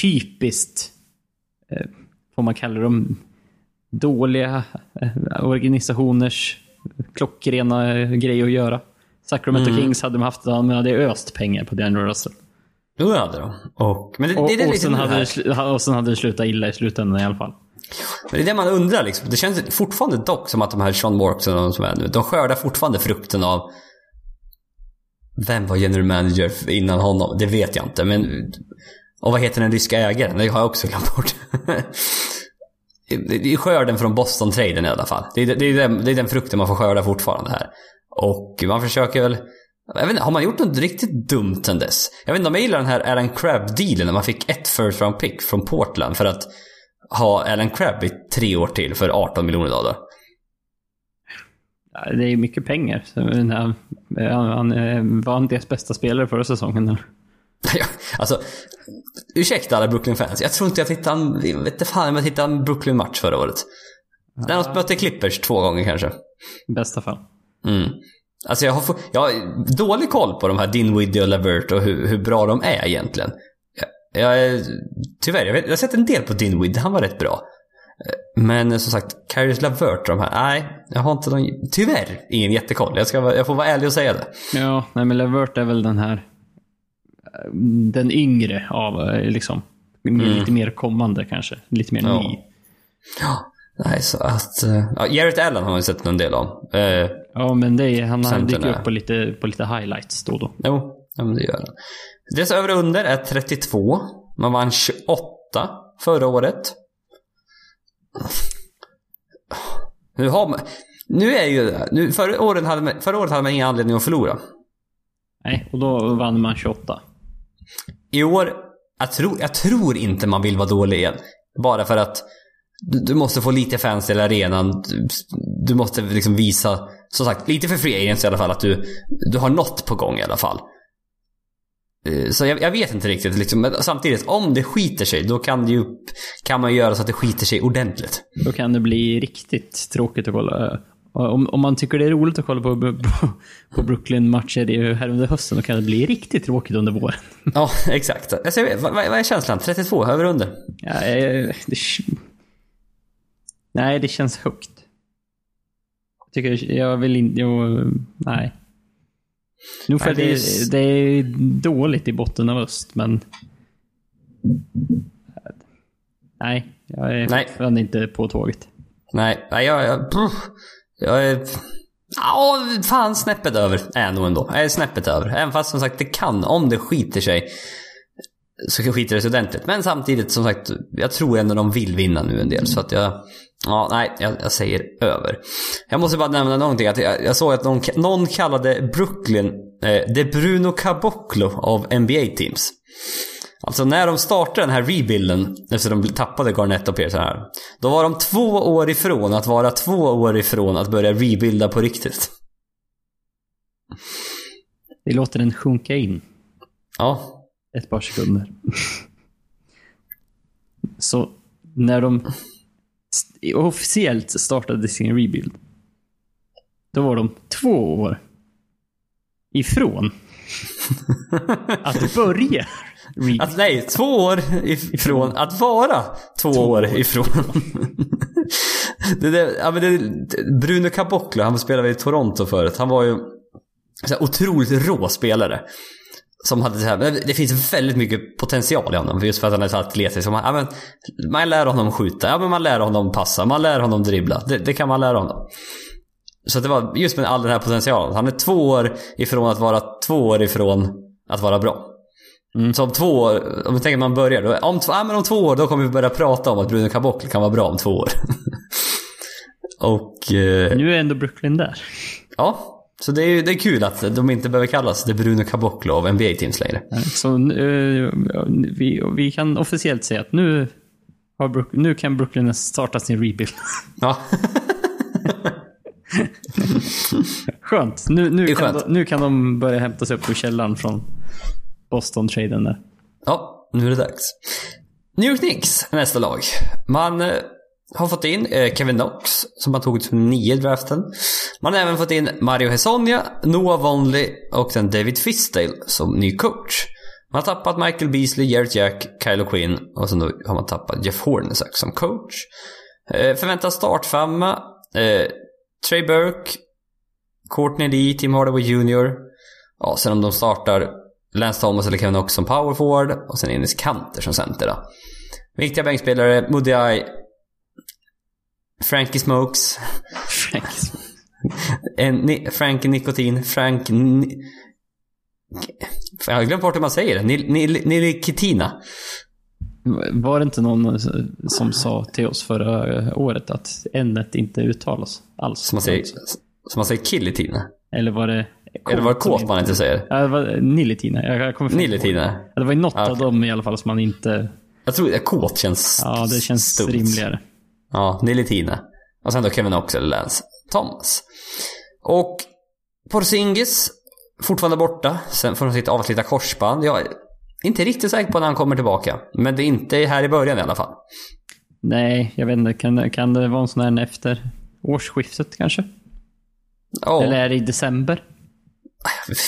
typiskt, eh, får man kalla dem, dåliga organisationers klockrena grej att göra. Sacramento Kings hade de haft, de hade öst pengar på D'Angelo Russell. Jo, det hade de. Och, men det, Och, det, det, och, liksom sen det hade och sen hade det slutat illa i slutändan i alla fall. Men det är det man undrar liksom. Det känns fortfarande dock som att de här Sean Marks och de som är nu, de skördar fortfarande frukten av vem var general manager innan honom? Det vet jag inte, men... Och vad heter den ryska ägaren? Det har jag också glömt bort. *laughs* Det är skörden från Boston-traden i alla fall. Det är, det, är den, det är den frukten man får skörda fortfarande här. Och man försöker väl... Jag vet inte, har man gjort något riktigt dumt sen dess? Jag vet inte om jag gillar den här Alan Crabb-dealen när man fick ett first round pick från Portland för att ha Alan Crabb i tre år till för 18 miljoner dollar. Ja, Det är mycket pengar. Han, han eh, var han deras bästa spelare förra säsongen. *laughs* Ja, alltså, ursäkta alla Brooklyn-fans. Jag tror inte jag tittade en, jag vet inte fan om jag tittade en Brooklyn-match förra året. När de mötte Clippers två gånger kanske. I bästa fall. Mm. Alltså jag har, jag har dålig koll på de här Dinwiddie och Lavert och hur, hur bra de är egentligen. Jag, jag, är- tyvärr, jag, vet, jag har sett en del på Dinwiddie, han var rätt bra. Men som sagt, Karius Lavert de här, nej, jag har inte någon, tyvärr ingen jättekoll. Jag, ska, jag får vara ärlig och säga det. Ja, nej men Levert är väl den här eh, den yngre av eh, liksom. Lite mer kommande kanske. Lite mer Ja. ny. Ja. Nej, så att... eh, Ja, Jarrett Allen har man ju sett en del av. Eh, Ja, men det är, han, han dyker upp på lite, på lite highlights då och då. jo, ja, men det gör han. Deras övre och under är 32. Man vann 28 förra året. Nu har man... Nu är ju... Nu, förra, året hade man, förra året hade man ingen anledning att förlora. Nej, och då vann man 28. I år, jag tror, jag tror inte man vill vara dålig igen. Bara för att du, du måste få lite fans i arenan. Du, du måste liksom visa, som sagt, lite för free agents i alla fall, att du, du har något på gång i alla fall. Eh, Så jag, jag vet inte riktigt liksom, men samtidigt, om det skiter sig, då kan, det ju, kan man göra så att det skiter sig ordentligt. Då kan det bli riktigt tråkigt att kolla. Om, om man tycker det är roligt att kolla på, på, på Brooklyn-matcher här under hösten, då kan det bli riktigt tråkigt under våren. Ja, exakt. Alltså, vet, vad, vad är känslan? 32, över under? Ja, eh, det, nej, det känns högt. Jag tycker, jag vill inte, nej. Nog för Nej, det är det, är dåligt i botten av öst, men... Nej, jag är Nej. fortfarande inte på tåget. Nej, nej jag, jag, jag är... Ja, fan snäppet över är jag nog ändå. Jag är snäppet över. Även fast som sagt det kan, om det skiter sig, så skiter det sig ordentligt. Men samtidigt som sagt, jag tror ändå de vill vinna nu en del. Så att jag, ja nej, jag, jag säger över. Jag måste bara nämna någonting. Att jag, jag såg att någon, någon kallade Brooklyn eh, det Bruno Caboclo av NBA-teams. Alltså när de startade den här rebuilden, efter de tappade Garnett och Pearson här. Då var de två år ifrån att vara två år ifrån att börja rebuilda på riktigt. Vi låter den sjunka in Ja, ett par sekunder. Så när de officiellt startade sin rebuild, då var de två år ifrån *laughs* att börja rebuild. Att nej, två år ifrån att vara två, år ifrån. det, det, ja, men det, Bruno Caboclo, han spelade i Toronto förut. Han var ju så här otroligt rå spelare. Som hade så här, det finns väldigt mycket potential i honom. Just för att han är så atletisk. Man, ja, men, man lär honom skjuta, ja, men man lär honom passa, man lär honom dribbla. Det, det kan man lära honom. Så det var just med all den här potentialen. Han är två år ifrån att vara två år ifrån att vara bra. Så om två år, om vi tänker att man börjar, då, om, två- ja, men om två år då kommer vi börja prata om att Bruno Caboclo kan vara bra om två år. *laughs* Och eh, Nu är ändå Brooklyn där. ja, så det är, det är kul att de inte behöver kallas det Bruno Caboclo av NBA-teams längre. Så eh, vi, vi kan officiellt säga att nu, har Brook, nu kan Brooklyn starta sin rebuild. *laughs* Ja, *laughs* Skönt. Nu, nu, kan skönt. De, nu kan de börja hämta sig upp ur källaren från Boston-traden där. ja nu är det dags. New York Knicks, nästa lag. Man eh, har fått in eh, Kevin Knox, som man tog som nio i draften. Man har även fått in Mario Hesonia, Noah Vonley och sen David Fisdale som ny coach. Man har tappat Michael Beasley, Jarrett Jack, Kylo Quinn och sen då har man tappat Jeff Hornacek som coach. Förväntad förväntas startfemma. Eh, Trey Burke, Courtney Lee, Tim Hardaway Jr. Ja, sen om de startar Lance Thomas eller Kevin Knox som power forward och sen Enes Kanter som center då. Viktiga bänkspelare, Moody Eye, Frankie Smokes, Franks. en, ni, Frank Nikotin, Frank... Ni, jag har glömt bort hur man säger det. Nil- Nil- Nilikitina. Var det inte någon som sa till oss förra året att n inte uttalas alls? Som man säger, som man säger Killitina. Eller var det... Eller var det kåt man inte säger? Ja, det var Nilitina. Jag, kommer. Nilitina. Det var ju något Ah, av dem i alla fall som man inte... Jag tror att kåt känns Ja, det känns stumt. rimligare. Ja, Nilitina. Och sen då Kevin eller Lance Thomas. Och Porzingis, fortfarande borta. Sen från sitt avslita korsband. Jag är inte riktigt säker på när han kommer tillbaka. Men det är inte här i början i alla fall. Nej, jag vet inte. Kan, kan det vara en sån här efter årsskiftet kanske? Ja, Eller är det i december?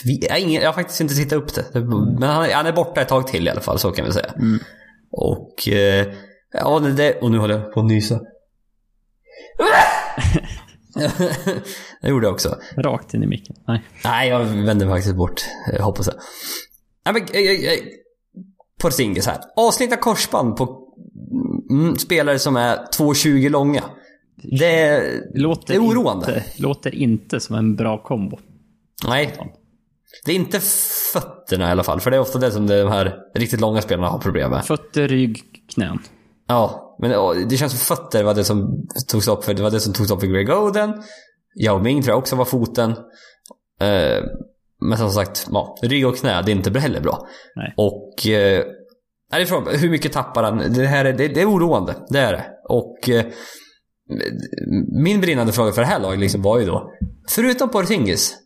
jag, har ingen, jag har faktiskt inte tittat upp det. Men han, är- han är borta ett tag till i alla fall, så kan vi säga. Och... Eh, ja, det... Och nu håller jag på att nysa. Det gjorde jag också. Rakt in i micken. Nej. Nej, jag vänder mig faktiskt bort. Jag hoppas jag. Nej, men... eh, eh, eh, Porzingis här. Avsnitta korsband på mm, spelare som är 2,20 långa. Det, låter det är oroande. Inte, låter inte som en bra kombo. Nej. Det är inte fötterna i alla fall, för det är ofta det som de här riktigt långa spelarna har problem med. Fötter, rygg, knän. Ja, men det känns som fötter var det som togs upp för, det var det som togs upp för Greg Oden. Yao Ming tror jag också var foten. Eh, men som sagt, ja, rygg och knä, det är inte heller bra. Nej. Och... Eh, det är frågan, hur mycket tappar han? Det här är, det, det är oroande, det är det. Och... Eh, min brinnande fråga för det här laget liksom var ju då, förutom Porzingis,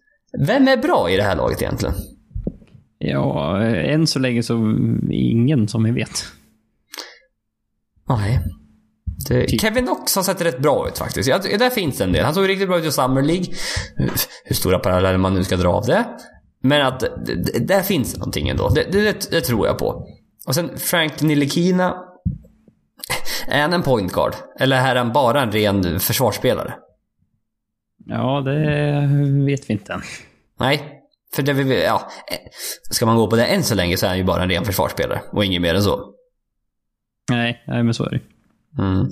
vem är bra i det här laget egentligen? Ja, än så länge så ingen som vi vet. Nej. Det, Kevin Knox har sett rätt bra ut faktiskt. Jag, där finns en del. Han såg riktigt bra ut i Summer League. Hur stora paralleller man nu ska dra av det. Men att det, där finns någonting ändå. Det, det, det, tror jag på. Och sen Frank Nilikina. Är han en point guard? Eller är han bara en ren försvarsspelare? Ja, det vet vi inte än. Nej. För det vi, ja, ska man gå på det än så länge så är han ju bara en ren försvarsspelare. Och inget mer än så. Nej, nej men så är det Mm.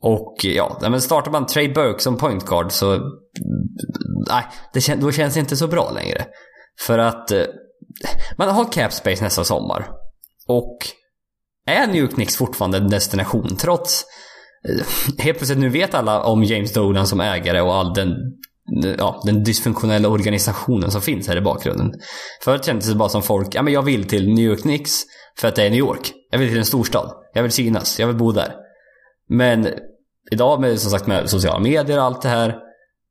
Och ja, men startar man Trey Burke som point guard så... Nej, det kän, då känns det inte så bra längre. För att eh, man har cap space nästa sommar. Och är New York Knicks fortfarande en destination trots... Eh, helt plötsligt nu vet alla om James Dolan som ägare och all den, ja, den dysfunktionella organisationen som finns här i bakgrunden. Förut kändes det bara som folk, ja men jag vill till New York Knicks för att det är New York. Jag vill till en storstad. Jag vill synas. Jag vill bo där. Men idag med, som sagt, med sociala medier och allt det här.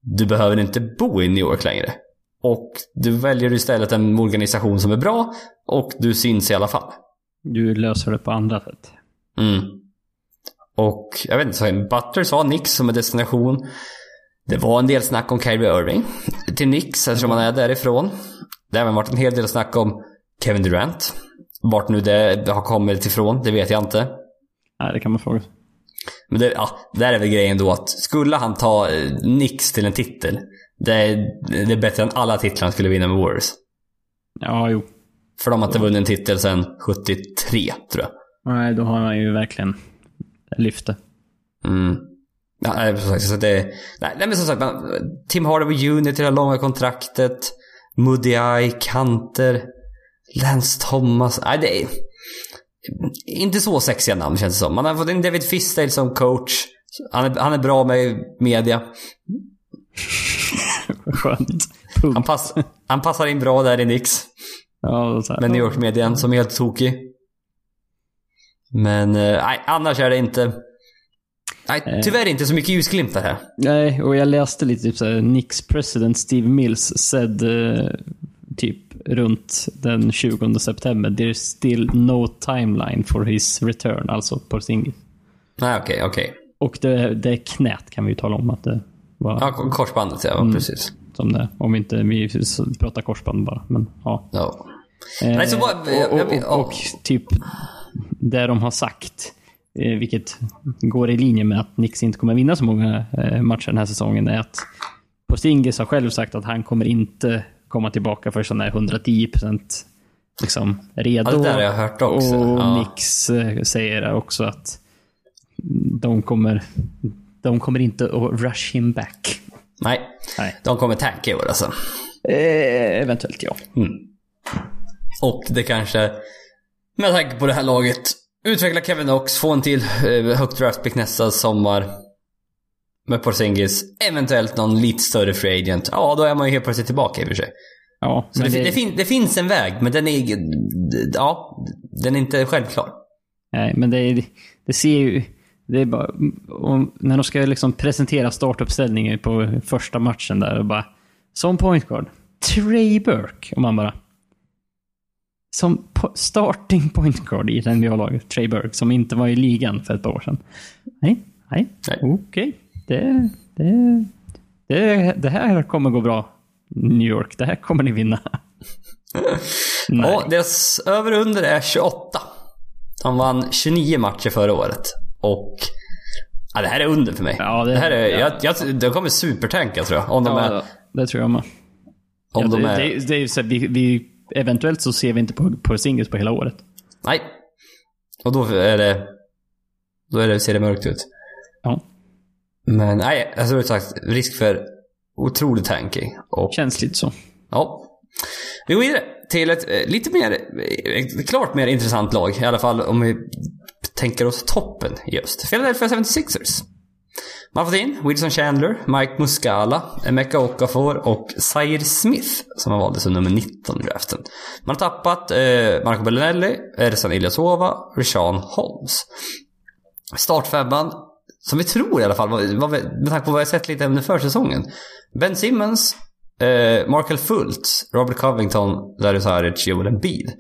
Du behöver inte bo i New York längre. Och du väljer istället en organisation som är bra och du syns i alla fall. Du löser det på andra sätt. Mm. Och jag vet inte, så Butler sa Nix som en destination. Det var en del snack om Kyrie Irving till Nix eftersom han är därifrån. Det har även varit en hel del snack om Kevin Durant. Vart nu det har kommit ifrån, det vet jag inte. Nej, det kan man fråga. Men det, ja, där är väl grejen då att skulle han ta eh, Nix till en titel, det är, det är bättre än alla titlar han skulle vinna med Warriors. Ja, jo. För de har inte vunnit en titel sedan 73, tror jag. Nej, då har han ju verkligen lyft det. Mm. Ja, som sagt, så det, nej, men som sagt, Tim Hardaway Jr till det långa kontraktet. Moody Eye, Kanter, Lance Thomas. Nej, det är inte så sexiga namn känns det som. Man har fått in David Fisdale som coach. Han är, han är bra med media. *laughs* Skönt. Han, pass, han passar in bra där i Nix. Ja. Med New York-median som är helt tokig. Men eh, nej, annars är det inte... Nej, tyvärr inte så mycket ljusglimtar här. Nej, och jag läste lite typ såhär, Nix president Steve Mills said eh, typ runt den 20 september. There's still no timeline for his return, alltså på Singis. Nej, okej, okej. Och det, det är knät kan vi ju tala om att det var Ja, korsbandet ja, Mm. precis. som det Om inte vi pratar korsband bara. Men ja. Ja. Eh, Nej, så jag- och, och, och, och typ det de har sagt, eh, vilket går i linje med att Nix inte kommer vinna så många eh, matcher den här säsongen, är att Postingis har själv sagt att han kommer inte komma tillbaka för sån här 110% liksom redo. Ja, det där har jag hört också. Och Ja. Nix eh, säger också att de kommer, de kommer inte att rush him back. Nej, Nej. de kommer tanka i år alltså. Eh, eventuellt ja. Och det kanske, med tanke på det här laget, utveckla Kevin Knox, få en till eh, högt draftpick nästa sommar. Med Porzingis, eventuellt någon lite större free agent. Ja, då är man ju helt plötsligt tillbaka i och för sig. Ja, Så det, fin- det, fin- det finns en väg, men den är... Ja, den är inte självklar. Nej, men det, det ser ju... Det är bara, när de ska liksom presentera startuppställningen på första matchen där och bara... Som point guard, Trey Burke. Och man bara... Som po- starting point guard i det NBA-laget, Trey Burke, som inte var i ligan för ett par år sedan. Nej, nej, okej. Det, det, det, det här kommer gå bra, New York. Det här kommer ni vinna. *laughs* Nej. Ja, deras över och under är 28. De vann 29 matcher förra året. Och... Ja, det här är under för mig. Ja, det- det här är... ja. Jag, jag, de kommer supertanka tror jag. Om de är... Ja, det tror jag med. Om ja, de det, är... det, det är så här, vi, vi, eventuellt så ser vi inte på, på singles på hela året. Nej. Och då är det... Då är det, ser det mörkt ut. Ja. Men nej, alltså sagt, risk för otrolig tanking. Och, Känns lite så. ja. Vi går vidare till ett eh, lite mer, eh, klart mer intressant lag. I alla fall om vi tänker oss toppen just. Philadelphia 76ers. Man har fått in Wilson Chandler, Mike Muscala, Emeka Okafor och Zaire Smith som har valdes som nummer 19 i draften. Man har tappat eh, Marco Bellinelli, Ersan Ilyasova, Rishan Holmes. Startfemman, som vi tror i alla fall, vad- med tanke på vad jag sett lite under försäsongen. Ben Simmons, eh, Markel Fultz, Robert Covington, Darius Saric, Joel Embiid.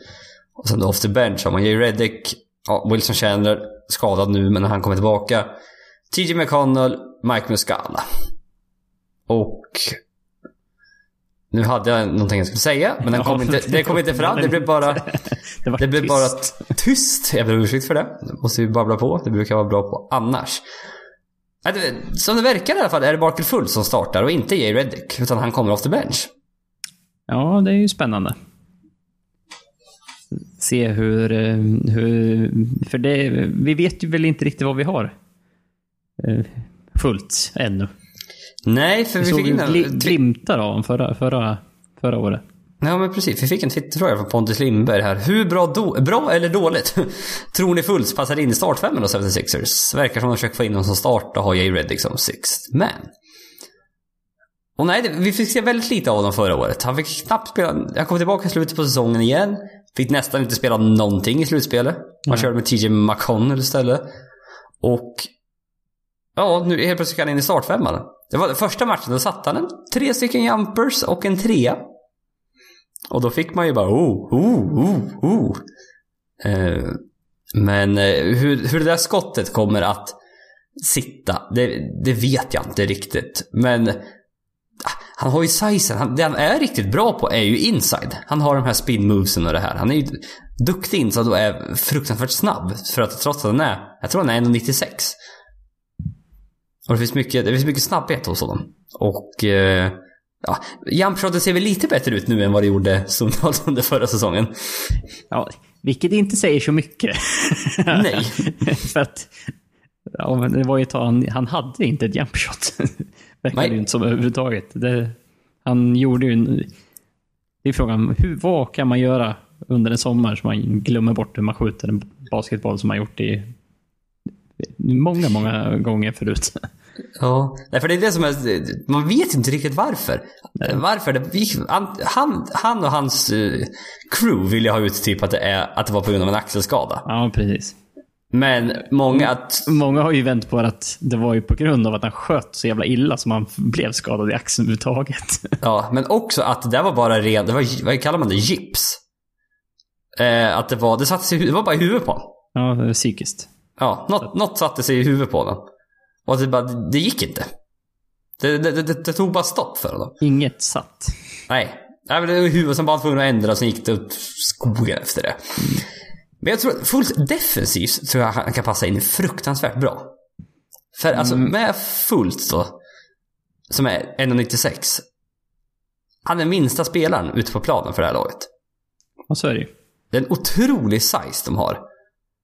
Och sen då off the bench har man Jay Reddick, ja, Wilson Chandler, skadad nu men när han kommer tillbaka. TJ McConnell, Mike Muscala. Och... Nu hade jag någonting jag skulle säga, men den kom inte, *laughs* det kom inte fram. Det blev bara... *laughs* Det, Det blev tyst. bara tyst. Jag ber om ursäkt för det. Det måste vi babbla på. Det brukar vara bra på annars. Som det verkar i alla fall är det Barker Full som startar och inte Jay Reddick. Utan han kommer off the bench. Ja, det är ju spännande. Se hur... eh, hur för det, vi vet ju väl inte riktigt vad vi har eh, fullt ännu. Nej, för Vi vi fick in glimtar av förra, förra, förra året. Ja, men precis. Vi fick en Twitter-fråga från Pontus Lindberg här. Hur bra, do... bra eller dåligt *laughs* tror ni Fultz passar in i startfemman hos 76ers? Verkar som de försöker få in någon som start och ha Jay Reddick som sixth man. Och nej, vi fick se väldigt lite av honom förra året. Han fick knappt spela... Han kom tillbaka i slutet på säsongen igen. Fick nästan inte spela någonting i slutspelet. Man körde med TJ McConnell istället. Och... Ja, nu helt plötsligt ska han in i startfemman. Det var första matchen, då satte han en tre stycken jumpers och en trea. Och då fick man ju bara oh, oh, oh, oh. Eh, men eh, hur, hur det där skottet kommer att sitta, det, det vet jag inte riktigt. Men ah, han har ju sizen. Han, det han är riktigt bra på är ju inside. Han har de här spin movesen och det här. Han är ju duktig inside och är fruktansvärt snabb. För att trots att han är, jag tror han är 1,96. Och det finns mycket, det finns mycket snabbhet hos honom. Och eh, ja, jumpshoten ser väl lite bättre ut nu än vad det gjorde stundtals under förra säsongen. Ja, vilket inte säger så mycket. Nej. *laughs* För att... Ja, men det var ju ett tag han, han hade inte ett jump *laughs* shot. Verkar Nej. det ju inte som överhuvudtaget. Det, han gjorde ju en... Det är frågan, hur, vad kan man göra under en sommar så man glömmer bort hur man skjuter en basketboll som man gjort i många, många gånger förut. *laughs* Ja, Nej, för det är det som är... Man vet inte riktigt varför. Varför det... Han, han, och hans eh, crew vill jag ha ut typ att det, är, att det var på grund av en axelskada. Ja, precis. Men många att... Många har ju vänt på att det var ju på grund av att han sköt så jävla illa som han blev skadad i axeln överhuvudtaget. *laughs* Ja, men också att det där var bara ren... Det var, vad kallar man det? Gips. Eh, att det var... Det satte sig, det var bara i huvudet på honom. Ja, det är psykiskt. Ja, något, något satte sig i huvudet på honom. Och det bara... Det gick inte. Det, det, det, det tog bara stopp för honom. Inget satt. Nej. Nej men det var huvudet som bara tvungen att ändra, sen gick det åt skogen efter det. Men jag tror fullt defensivt tror jag han kan passa in fruktansvärt bra. För alltså med fullt då, som är 1,96. Han är minsta spelaren ute på planen för det här laget. Ja, så är det ju. Det är en otrolig size de har.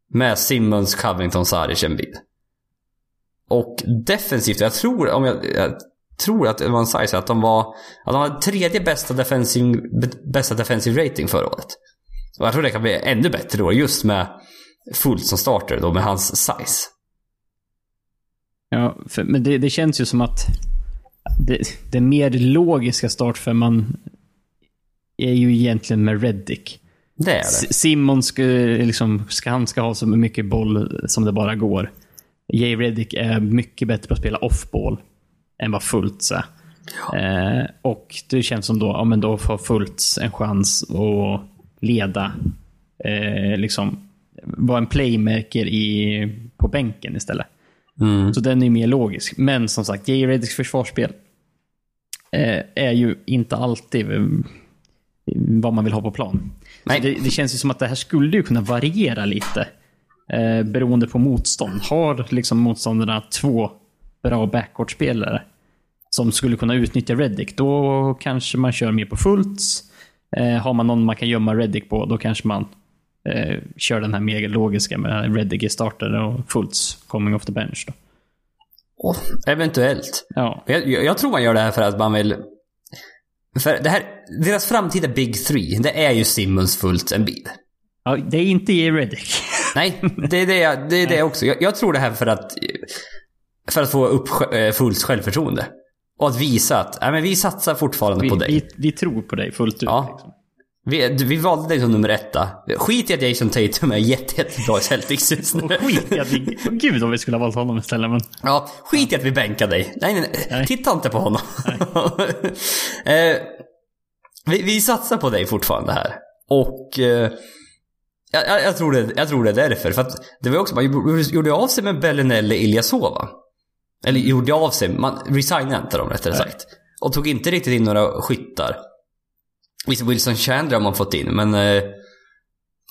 Med Simmons, Covington, Saric, Embiid. Och defensivt, jag tror, om jag, jag tror att en size att de var, att de var tredje bästa defensive, bästa defensive rating förra året. Och jag tror det kan bli ännu bättre då, just med fullt som starter då, med hans size. Ja, för, men det, det känns ju som att det, det mer logiska startfemman är ju egentligen med Reddick. Det är det. Simon ska, liksom, ska, han ska ha så mycket boll som det bara går. Jay Reddick är mycket bättre på att spela off-ball än vad Fultz är. Eh, och det känns som då, ja men då får Fultz en chans att leda, eh, liksom, vara en playmaker i, på bänken istället. Mm. Så den är mer logisk. Men som sagt, Jay Reddicks försvarsspel eh, är ju inte alltid eh, vad man vill ha på plan. Det, det känns ju som att det här skulle ju kunna variera lite. Eh, beroende på motstånd. Har liksom motståndarna två bra backcourt-spelare som skulle kunna utnyttja Reddick, då kanske man kör mer på Fultz. Eh, har man någon man kan gömma Reddick på, då kanske man eh, kör den här mer logiska med Reddick i starter och Fultz coming off the bench. Då. Oh, eventuellt. Ja. Jag, jag, tror man gör det här för att man vill... För det här, deras framtida Big Three, det är ju Simmons fullt en bil. ja. Det är inte J. Reddick. Nej, det är det, jag- det, är det också. Jag, jag tror det här för att... För att få upp eh, fullt självförtroende. Och att visa att, nej men vi satsar fortfarande Vi, på dig. vi, vi tror på dig fullt ut. Ja. Liksom. Vi, vi valde dig som nummer etta. Skit i att Jason Tatum är jätte, jättebra i Celtics just nu. Skit i att vi... Gud om vi skulle ha valt honom istället men... Ja, skit i att vi bänkar dig. Nej, nej, nej. Nej. Titta inte på honom. *laughs* eh, vi, vi satsar på dig fortfarande här. Och... Eh, jag, jag, jag, tror det, jag tror det är därför. För att det var också, man gjorde av sig med Bellinelli Ilyasova. Eller gjorde av sig, man resignade inte dem rättare Nej. sagt. Och tog inte riktigt in några skyttar. Visst, Wilson Chandler har man fått in, men... eh,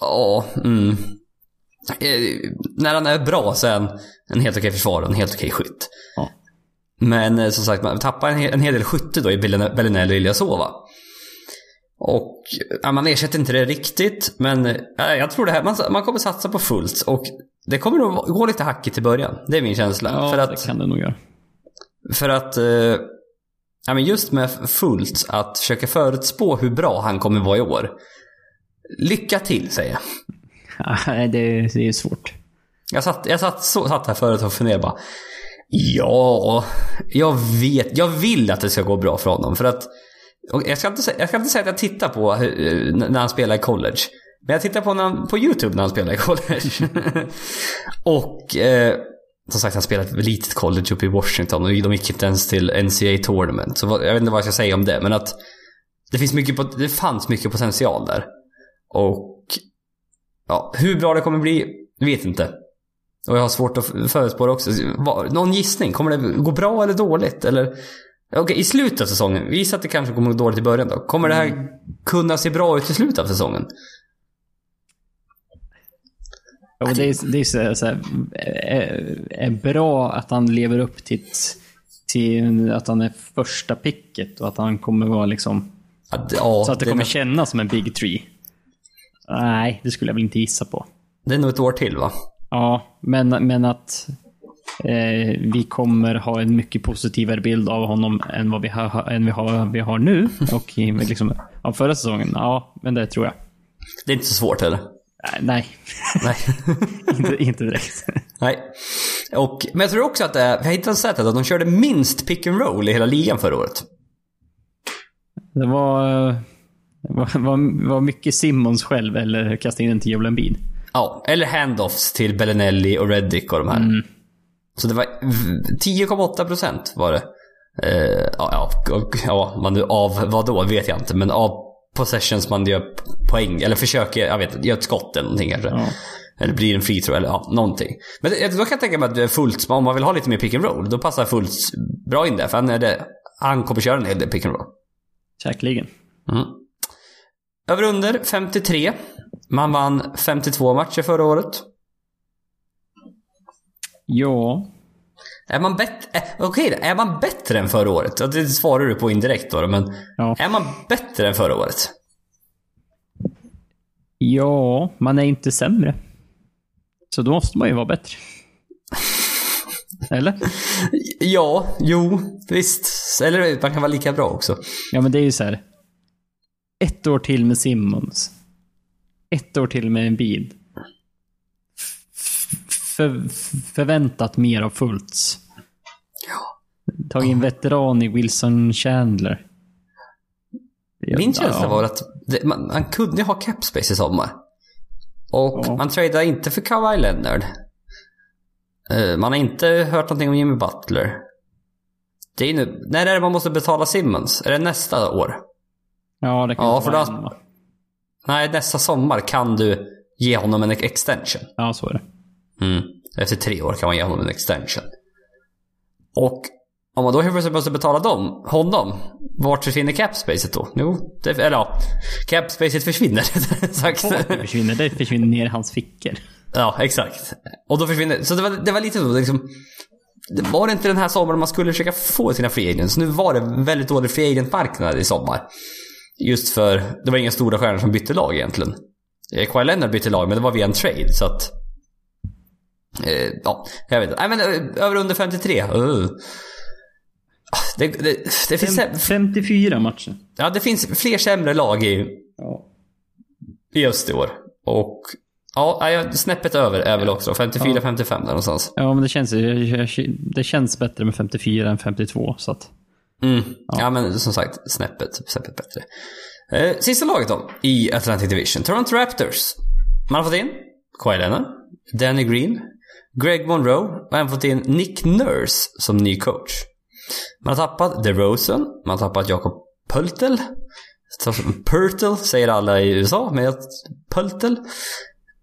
Ja, mm. Eh, När han är bra så är han en helt okej försvarare och en helt okej skytt. Ja. Men eh, som sagt, man tappar en, hel- en hel del skytte då i Bellinelli och Ilyasova. Och ja, man ersätter inte det riktigt, men eh, jag tror det här, man, man kommer satsa på fullt. Och det kommer nog gå lite hackigt i början. Det är min känsla. Ja, för det att, kan det nog göra. för att eh, ja, men just med fullt, att försöka förutspå hur bra han kommer vara i år. Lycka till, säger jag. *laughs* Det, det är svårt. Jag satt, jag satt, så, satt här förut och funderade bara. Ja, jag vet. Jag vill att det ska gå bra för honom. För att, och jag, ska inte, jag ska inte säga att jag tittar på hur- när han spelar i college. Men jag tittar på, när han, på YouTube när han spelar i college. *laughs* och eh, som sagt, han spelar ett litet college uppe i Washington och de gick inte ens till NCAA Tournament. Så jag vet inte vad jag ska säga om det. Men att det, finns mycket, det fanns mycket potential där. Och ja, hur bra det kommer bli, vet inte. Och jag har svårt att förutspå det också. Någon gissning? Kommer det gå bra eller dåligt? Eller... Okej, i slutet av säsongen. Vi att det kanske kommer gå dåligt i början då. Kommer det här kunna se bra ut i slutet av säsongen? Ja, det är, det är så, så här, är, är bra att han lever upp till, till att han är första picket och att han kommer vara liksom... Det- ja, Så att det är kommer nog- kännas som en big tree. Nej, det skulle jag väl inte gissa på. det är nog ett år till va? Ja, men, men att eh, vi kommer ha en mycket positivare bild av honom än vad vi har, än vi har, vi har nu. *laughs* Och liksom, av förra säsongen. Ja, men det tror jag. Det är inte så svårt heller. Eh, Nej, Nej. *laughs* inte, inte direkt. Nej. Och, men jag tror också att är, jag hittade sättet att de körde minst pick and roll i hela ligan förra året. Det var, eh, var, var, var mycket Simmons själv eller kasta in en till Joel Embiid. Ja, eller handoffs till Bellinelli och Reddick och de här. Så det var v- 10,8 procent var det. Eh, ja, ja, ja, man nu av vad då vet jag inte. Men av possessions man gör poäng, eller försöker, jag vet inte, gör ett skott eller någonting kanske. Ja. Eller blir en free throw eller ja, någonting. Men då kan jag tänka mig att fullt, om man vill ha lite mer pick and roll, då passar fullt bra in där. För han, är det, han kommer köra en hel del pick and roll. Säkerligen. Mm. Över under 53. Man vann 52 matcher förra året. Ja, Är man bättre? Eh, Okej då, är man bättre än förra året? Det svarar du på indirekt då, men ja. är man bättre än förra året? Ja, man är inte sämre. Så då måste man ju vara bättre. Eller? *laughs* Ja, jo, visst. Eller man kan vara lika bra också. Ja, men det är ju så här. Ett år till med Simmons. Ett år till med en bil. För, förväntat mer av Fultz. Ja. Tagit in veteran i Wilson Chandler. Min känsla ja. var att det, man, man kunde ha cap space i sommar. Och Ja. man tradade inte för Kawhi Leonard. Eh, man har inte hört någonting om Jimmy Butler. Det är nu, när är det man måste betala Simmons? Är det nästa år? Ja, det kan Ja, för vara då-? Nej, nästa sommar kan du ge honom en extension. Ja, så är det. Mm. Efter tre år kan man ge honom en extension. Och om man då helt plötsligt måste betala dem, honom, vart försvinner capspacet då? Jo, det, eller ja, capspacet försvinner *laughs* sagt. Det försvinner, det försvinner ner i hans fickor. Ja, exakt. Och då försvinner, så det var, det var lite så liksom, det var det inte den här sommaren man skulle försöka få sina free agents. Nu var det väldigt dålig free agent-marknad i sommar. Just för, det var inga stora stjärnor som bytte lag egentligen. Eh, Kawhi Leonard bytte lag, men det var via en trade, så att... Eh, ja, jag vet inte. Nej men eh, över under 53. Uh. Det, det, det finns... Fem, 54 matcher. Ja, det finns fler sämre lag i, Ja. i öst i år. Och ja, snäppet över är väl också 54-55 där någonstans. Ja, men det känns, det känns bättre med 54 än 52. Så att, Mm. Ja. men som sagt, snäppet, snäppet bättre. Eh, sista laget då, i Atlantic Division. Toronto Raptors. Man har fått in Kawhi Leonard, Danny Green, Greg Monroe och även fått in Nick Nurse som ny coach. Man har tappat DeRozan, man har tappat Jakob Pöltel. Pöltel säger alla i USA, men Pöltel.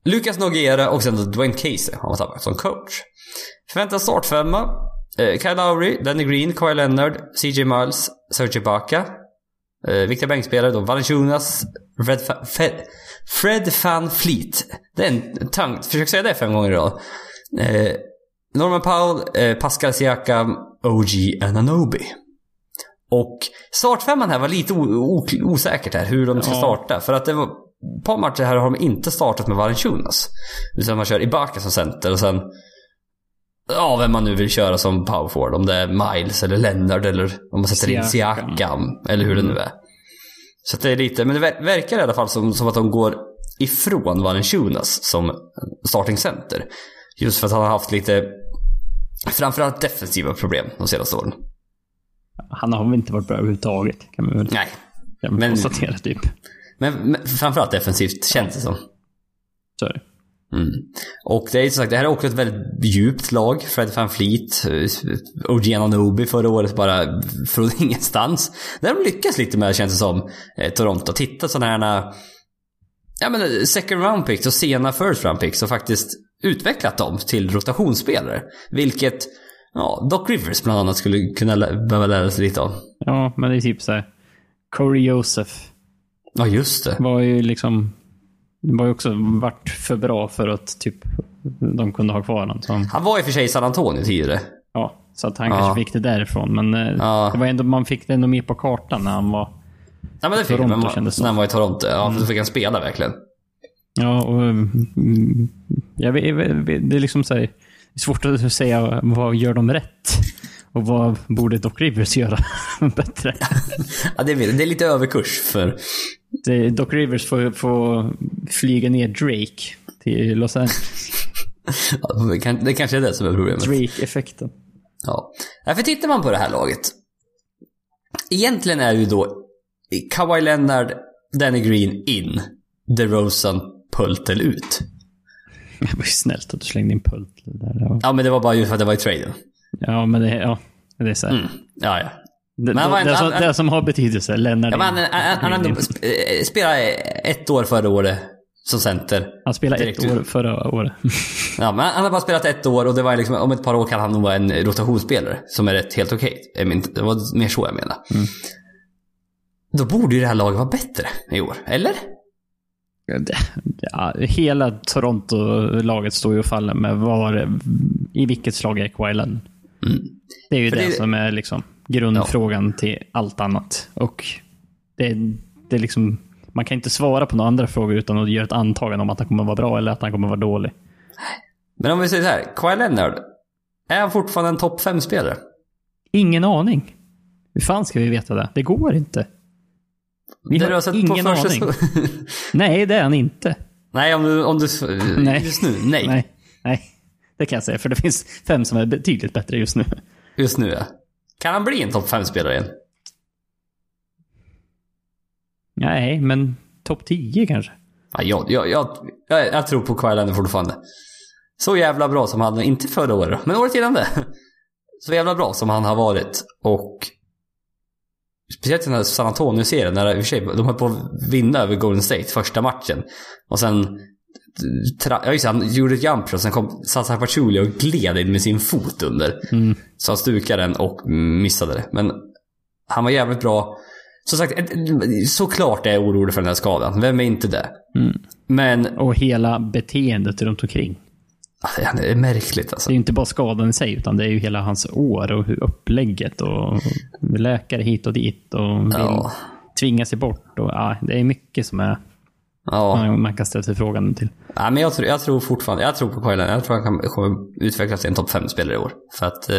Lucas Noguera och sen då Dwayne Casey har man tappat som coach. Förväntad startfemma. Eh, Kyle Lowry, Danny Green, Kyle Leonard, CJ Miles, Serge Ibaka. Eh, viktiga bänkspelare då. Valanciunas, Fred, Fa- Fred, Fred Van Fleet. Det är en tung... Försök säga det fem gånger idag. Eh, Norman Powell, eh, Pascal Siakam, OG Ananobi. Och startfemman här var lite osäkert här hur de ska Ja. starta. För att det var ett par matcher här har de inte startat med Valanciunas. Utan man kör Ibaka som center och sen Ja, vem man nu vill köra som power forward. Om det är Miles eller Leonard eller om man sätter in Siakam. Siakam. Eller hur det nu är. Så det är lite, men det ver- verkar i alla fall som, som att de går ifrån Valanciunas som starting center. Just för att han har haft lite, framförallt defensiva problem de senaste åren. han har väl inte varit bra överhuvudtaget. Kan man väl Nej. kan man men- konstatera typ. Men, men framförallt defensivt känns det som. Så är det. Mm. Och det är som sagt, det här är också ett väldigt djupt lag. Fred Van Fleet, eh, OG Ananobi förra året bara från *laughs* ingenstans. Där de lyckas lite med känns det som, eh, Toronto. Titta sådana här ja, men, second round picks och sena first round picks och faktiskt utvecklat dem till rotationsspelare. Vilket ja, Doc Rivers bland annat skulle kunna lä- behöva lära sig lite av. Ja, men det är typ så här. Corey Joseph Ja, just det. var ju liksom... Det var ju också varit för bra för att typ de kunde ha kvar honom. Så, han- var i och för sig i San Antonio tidigare. ja, så att han Ja. kanske fick det därifrån. Men eh, Ja. det var ändå, man fick det ändå med på kartan när han var... Ja, men det fick Toronto som. När han var i Toronto. Ja, då fick han spela verkligen. Ja, och... mm, Jag vet, jag det är liksom så här, svårt att säga vad gör de rätt? Och vad borde Doc Rivers göra *laughs* bättre? Ja, det, är, det är lite överkurs för... Det, Doc Rivers får, får flyga ner Drake till Los Angeles. *laughs* Ja, det kan- det kanske är det som är problemet. Drake-effekten. Ja. Ja, för tittar man på det här laget. Egentligen är ju då Kawhi Leonard, Danny Green in. DeRozan, Pultel ut. Det var ju snällt att du slängde in Pult där. Ja, men det var bara ju för att det var i traden. ja men det, ja, det är så här. Mm. Ja, ja. Det, Men det, inte- som, han- det som har betydelse. Lennart ja men han, han, han, han spelade ett år förra året som center. Han spelade direkt ett ut. år förra året. Ja, men han har bara spelat ett år och det var liksom, om ett par år kan han nog vara en rotationsspelare som är rätt helt okej. Men- Det var mer så jag menade. Då borde ju det här laget vara bättre i år, eller? Ja, hela Toronto-laget står ju och faller med var, i vilket slag Leonard. Mm. Det är ju För det, det- som är liksom grundfrågan till allt annat. Och det, det är liksom, man kan inte svara på några andra frågor utan att göra ett antagande om att han kommer vara bra eller att han kommer vara dålig. Men om vi säger så här, Kawhi Leonard. Är han fortfarande en topp 5-spelare? Ingen aning. Hur fan ska vi veta det? Det går inte. Vi har du har ingen aning. *laughs* Nej, det är han inte. Nej, om du... Om du Nej. Just nu? Nej. Nej. Nej. Det kan jag säga, för det finns fem som är betydligt bättre just nu. Just nu ja. Kan han bli en topp 5-spelare igen? Nej, men topp 10 kanske. Ja, jag, jag, jag, jag, tror på Leonard fortfarande. Så jävla bra som han, inte förra året men året innan det. *laughs* Så jävla bra som han har varit. Och speciellt den här San Antonio-serien, när i och för sig, de höll på att vinna över Golden State första matchen. Och sen, tra, ja just det, han gjorde ett jump shot, sen kom Sasa Pachulia och gled in med sin fot under. Mm. Så han stukade den och missade det. Men han var jävligt bra. Som sagt, såklart är jag orolig för den här skadan. Vem är inte det? Mm. Men Och hela beteendet runt omkring. Det är märkligt alltså. Det är ju inte bara skadan i sig, utan det är ju hela hans år och hur upplägget och läkare hit och dit och vill Ja. tvinga sig bort. Och, ja, det är mycket som är... Ja. Man, man kan ställa sig frågan till. Ja, men jag, tror, jag tror fortfarande, jag tror på Leonard. Jag tror han kan, kommer utvecklas till en topp 5-spelare i år. För att eh,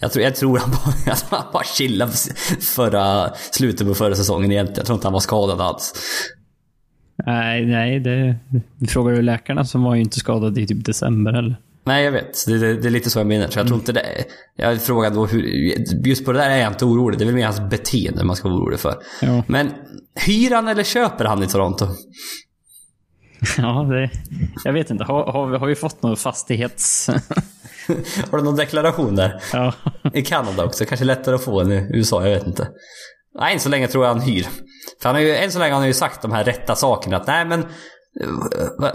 jag, tror, jag tror han bara, *laughs* han bara chillade förra, slutet på förra säsongen egentligen. Jag tror inte han var skadad alls. Nej, nej det... Frågar du läkarna som var ju inte skadade i typ december heller. Nej, jag vet. Det, det, det är lite så jag menar. Så jag tror inte det. Jag frågade då hur... Just på det där är jag inte orolig. Det är väl mer hans beteende man ska vara orolig för. Ja. Men hyr han eller köper han i Toronto? *laughs* Ja, det... Jag vet inte. Har, har, vi, har vi fått någon fastighets... *laughs* Har du någon deklaration där? ja. I Kanada också. Kanske lättare att få än i USA, jag vet inte. Nej, än så länge tror jag han hyr. För han har ju, än så länge har han ju sagt de här rätta sakerna. Att nej men... eh,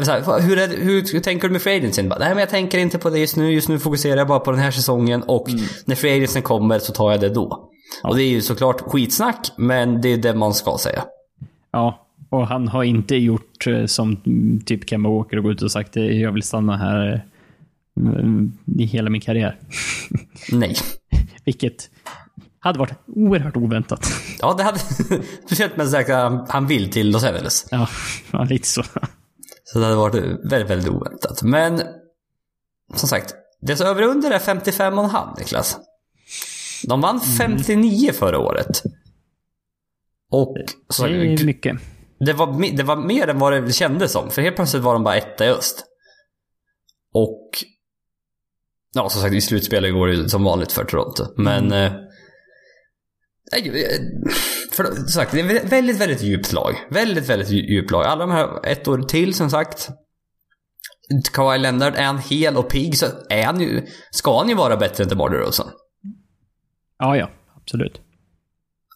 här, hur, är, hur, hur tänker du med free agency? Nej men jag tänker inte på det just nu. Just nu fokuserar jag bara på den här säsongen. Och när free agency kommer så tar jag det då. Och det är ju såklart skitsnack, men det är det man ska säga. ja. Och han har inte gjort eh, som mm, typ Kemba Walker och gått ut och sagt att jag vill stanna här eh, i hela min karriär. Nej. *laughs* Vilket hade varit oerhört oväntat. Ja, det hade... *laughs* Speciellt med att han, vill till Los Angeles. Ja, ja lite så. Så det hade varit väldigt, väldigt oväntat. Men som sagt, det som över under är 55,5 Niklas. De vann 59 förra året. Och så, Det är mycket. det, var, det var mer än vad det kändes som. För helt plötsligt var de bara etta i öst. Och Ja, som sagt, i slutspelet går det ju som vanligt för Toronto. Men... Nej, eh, för, sagt, det är väldigt, väldigt djupt lag. Väldigt, väldigt dju- djupt lag. Alla de här ett år till, som sagt. Kawhi Leonard, är han hel och pigg så är han ju, ska han ju vara bättre än DeMar DeRozan. Ja, ja. Absolut.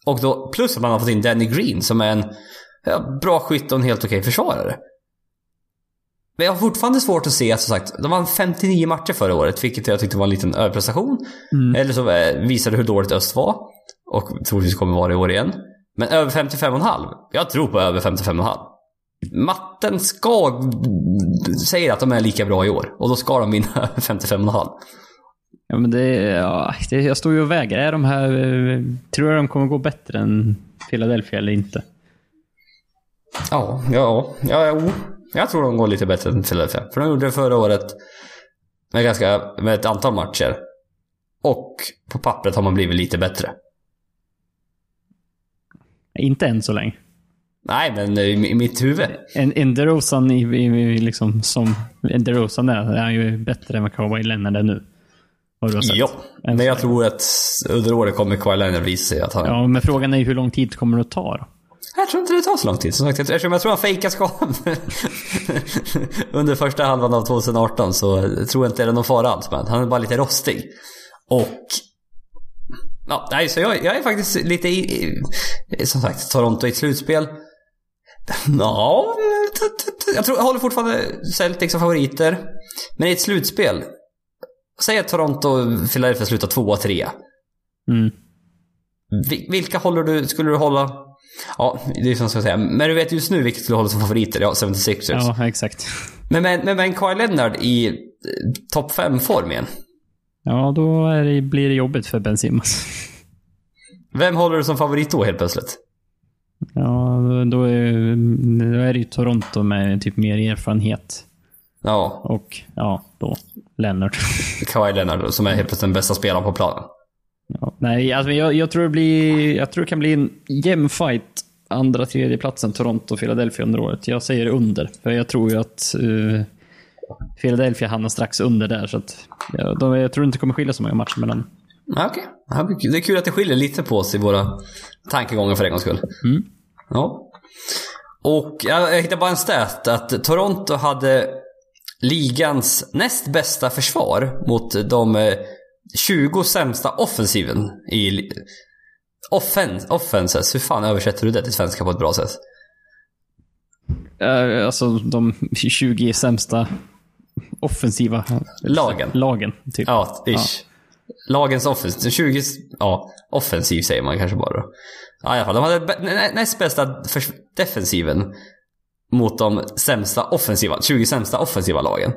Och då, plus att man har fått in Danny Green som är en ja, bra skytt och en helt okej försvarare. Men jag har fortfarande svårt att se, som sagt, de vann 59 matcher förra året, vilket jag tyckte var en liten överprestation. Eller så eh, visade hur dåligt öst var. Och troligtvis kommer vara det i år igen. Men över 55,5. Jag tror på över 55,5. Matten ska... Säger att de är lika bra i år. Och då ska de vinna *laughs* över 55,5. Ja, men det, ja, det, jag står ju och väger. Är de här... eh, Tror jag de kommer gå bättre än Philadelphia eller inte? Ja, ja, ja, jo. Jag tror de går lite bättre än Philadelphia. För de gjorde det förra året med, ganska, med ett antal matcher. Och på pappret har man blivit lite bättre. Inte än så länge. Nej, men i, i mitt huvud. En, en DeRozan i, i, i liksom som en DeRozan är, är han ju bättre än vad Kawhi Leonard är nu. Har du sett? Ja, men jag tror att under året kommer Kawhi Leonard visa sig att han... Ja, men frågan är ju hur lång tid kommer det att ta då? Jag tror inte det tar så lång tid. Som sagt, eftersom jag tror han fejkar skadan *laughs* under första halvan av 2018 så tror jag inte det är någon fara alls. Men han är bara lite rostig. Och... Ja, nej, så jag, jag är faktiskt lite i, i, Som sagt, Toronto i ett slutspel. *laughs* Ja, jag, tror, jag håller fortfarande Celtics som favoriter. Men i ett slutspel. Säg att Toronto och Philadelphia slutar tvåa, trea. Mm. Vi- Vilka håller du, skulle du hålla? Ja, det är som jag ska säga. Men du vet just nu vilka skulle du hålla som favoriter? Ja, 76ers. Ja, exakt. Men med, med, med en Kawhi Leonard i eh, topp 5-form igen. Ja, då det, blir det jobbigt för Ben Simmons. Vem håller du som favorit då helt plötsligt? Ja, då är, då är det ju Toronto med typ mer erfarenhet. Ja, Och ja, då Leonard. Kawhi Leonard som är helt plötsligt den bästa spelaren på planen. Ja, nej, alltså jag, jag tror det blir... Jag tror det kan bli en jämn fight andra, tredje platsen Toronto och Philadelphia under året. Jag säger under, för jag tror ju att uh, Philadelphia hamnar strax under där. Så att, ja, de, jag tror inte det kommer skilja så många matcher mellan. Ja, Okej, Ja, det är kul. att det skiljer lite på oss i våra tankegångar för en gångs skull. Mm. Ja. Och jag hittade bara en stat att Toronto hade ligans näst bästa försvar mot de eh, 20 sämsta offensiven i... Offens, offenses, hur fan översätter du det till svenska på ett bra sätt? Uh, alltså de 20 sämsta offensiva Lagen. lagen typ. Ja, ish. Lagens offensiv. 20... Ja, offensiv säger man kanske bara. Ja, i alla fall. De hade näst bästa defensiven mot de sämsta offensiva, 20 sämsta offensiva lagen.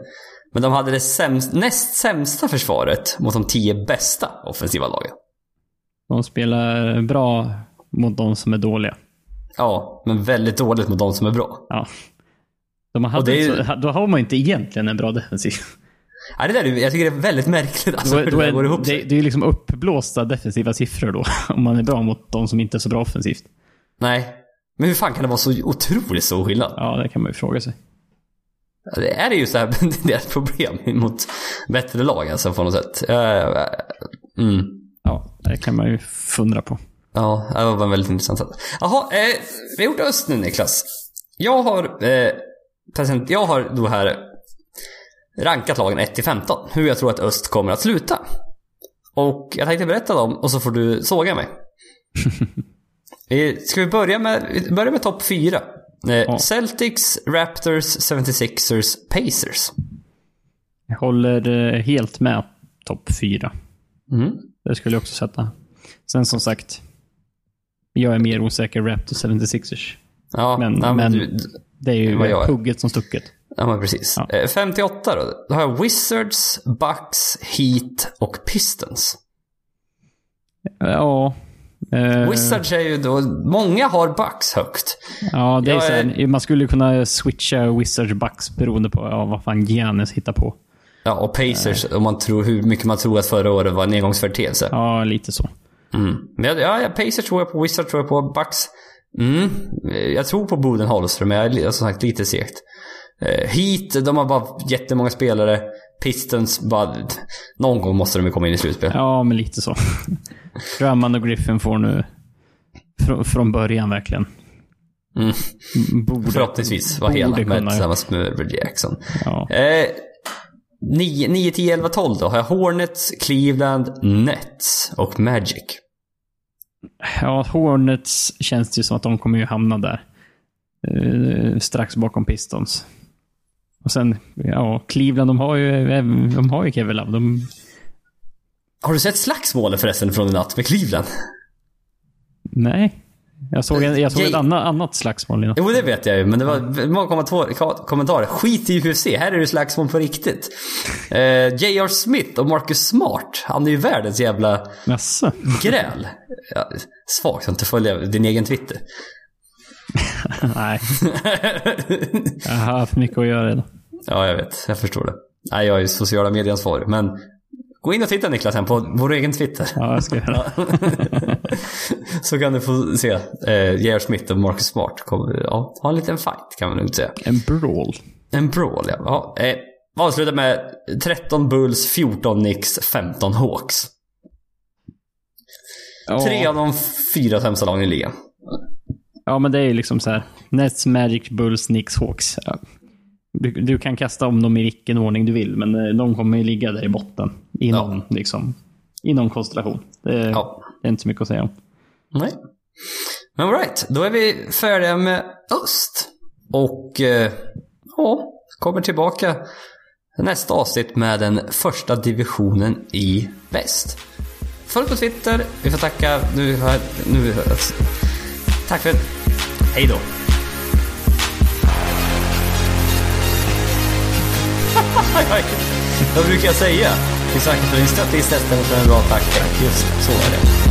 Men de hade det sämst, näst sämsta försvaret mot de 10 bästa offensiva lagen. De spelar bra mot de som är dåliga. Ja, men väldigt dåligt mot de som är bra. Ja. De hade, är ju- så, då har man inte egentligen en bra defensiv. Ja, det där, är- jag tycker det är väldigt märkligt alltså, Då, hur då det är, går ihop det, det är ju liksom uppblåsta defensiva siffror då. *laughs* Om man är bra mot de som inte är så bra offensivt. Nej. Men hur fan kan det vara så otroligt stor skillnad? Ja, det kan man ju fråga sig. Det är det ju så här, *laughs* det är ett problem mot bättre lag alltså på något sätt. Eh, Mm. Ja, det kan man ju fundra på. Ja, det var en väldigt intressant. Jaha, eh, vi har gjort öst nu Niklas. Jag har, eh, present, jag har då här rankat lagen 1 till 15. Hur jag tror att öst kommer att sluta. Och jag tänkte berätta dem och så får du såga mig. *laughs* Ska vi börja med, vi börjar med topp 4? Eh, Celtics, Raptors, 76ers, Pacers. Jag håller eh, helt med topp fyra. Mm. Det skulle jag också sätta. Sen som sagt, jag är mer osäker Raptors 76ers. Ja, Men- nej, men- du, Det är ju Vad jag hugget som stucket. Ja, men precis. Ja. Eh, 58 då. Då har jag Wizards, Bucks, Heat och Pistons. Ja. eh, Wizards är ju då... Många har Bucks högt. Ja, det är så är- man skulle kunna switcha Wizards Bucks beroende på ja, vad fan Giannis hittar på. Ja, och Pacers, om man tror, hur mycket man tror att förra året var en engångsföreteelse. Ja, lite så. Mm. Men jag- ja, ja, Pacers tror jag på, Wizards tror jag på, Bucks... Mm. Jag tror på Bodenholmström, men jag är som sagt lite segt. Eh, Heat, de har bara jättemånga spelare. Pistons, bara... Någon gång måste de ju komma in i slutspel. Ja, men lite så. *laughs* Drummond och Griffin får nu fr från början verkligen. Mm. Borde, Förhoppningsvis borde hela med tillsammans med Reggie Jackson. Ja. Eh, 9, 9, 10, 11, 12 då har jag Hornets, Cleveland, Nets och Magic. Ja, Hornets känns det ju som att de kommer ju hamna där. Eh, strax bakom Pistons. Och sen, ja, Cleveland, de har ju, de har ju Kevin Love. De, Har du sett slagsmålet förresten från i natt med Cleveland? nej. Jag såg, en, jag såg ett annat, annat slagsmål innan. Jo, det vet jag ju, men det var många kommentarer. kommentarer. Skit i UFC, här är det slagsmål på riktigt. Eh, J.R. Smith och Marcus Smart, han är ju världens jävla Jaså? gräl. Ja, svagt att inte följa din egen Twitter. *laughs* nej. Jag har haft mycket att göra idag. Ja, jag vet. Jag förstår det. Nej, jag är sociala medieansvarig, men gå in och titta Niklas på vår egen Twitter. Ja, jag ska göra det. *laughs* *laughs* Så kan du få se eh, J.R. Smith och Marcus Smart kommer, ja, ha en liten fight kan man lugnt säga. En brawl. En brawl ja. ja eh, avslutar med 13 Bulls, 14 Knicks, 15 Hawks. Ja. Tre av de fyra sämsta lagen i ligan. Ja, men det är ju liksom så här. Nets, Magic, Bulls, Knicks, Hawks. Ja. Du, du kan kasta om dem i vilken ordning du vill, men eh, de kommer ju ligga där i botten. I någon, liksom, i någon konstellation. Det, Ja det är inte så mycket att säga om. Nej. Men alright, då är vi färdiga med öst. Och eh, ja, kommer tillbaka nästa avsnitt med den första divisionen i väst. Följ på Twitter. Vi får tacka... Nu, har jag- nu, tack för... Hej då. *laughs* Vad brukar jag säga? Vi snackar för din stöttning istället för en bra tack. Just så är det.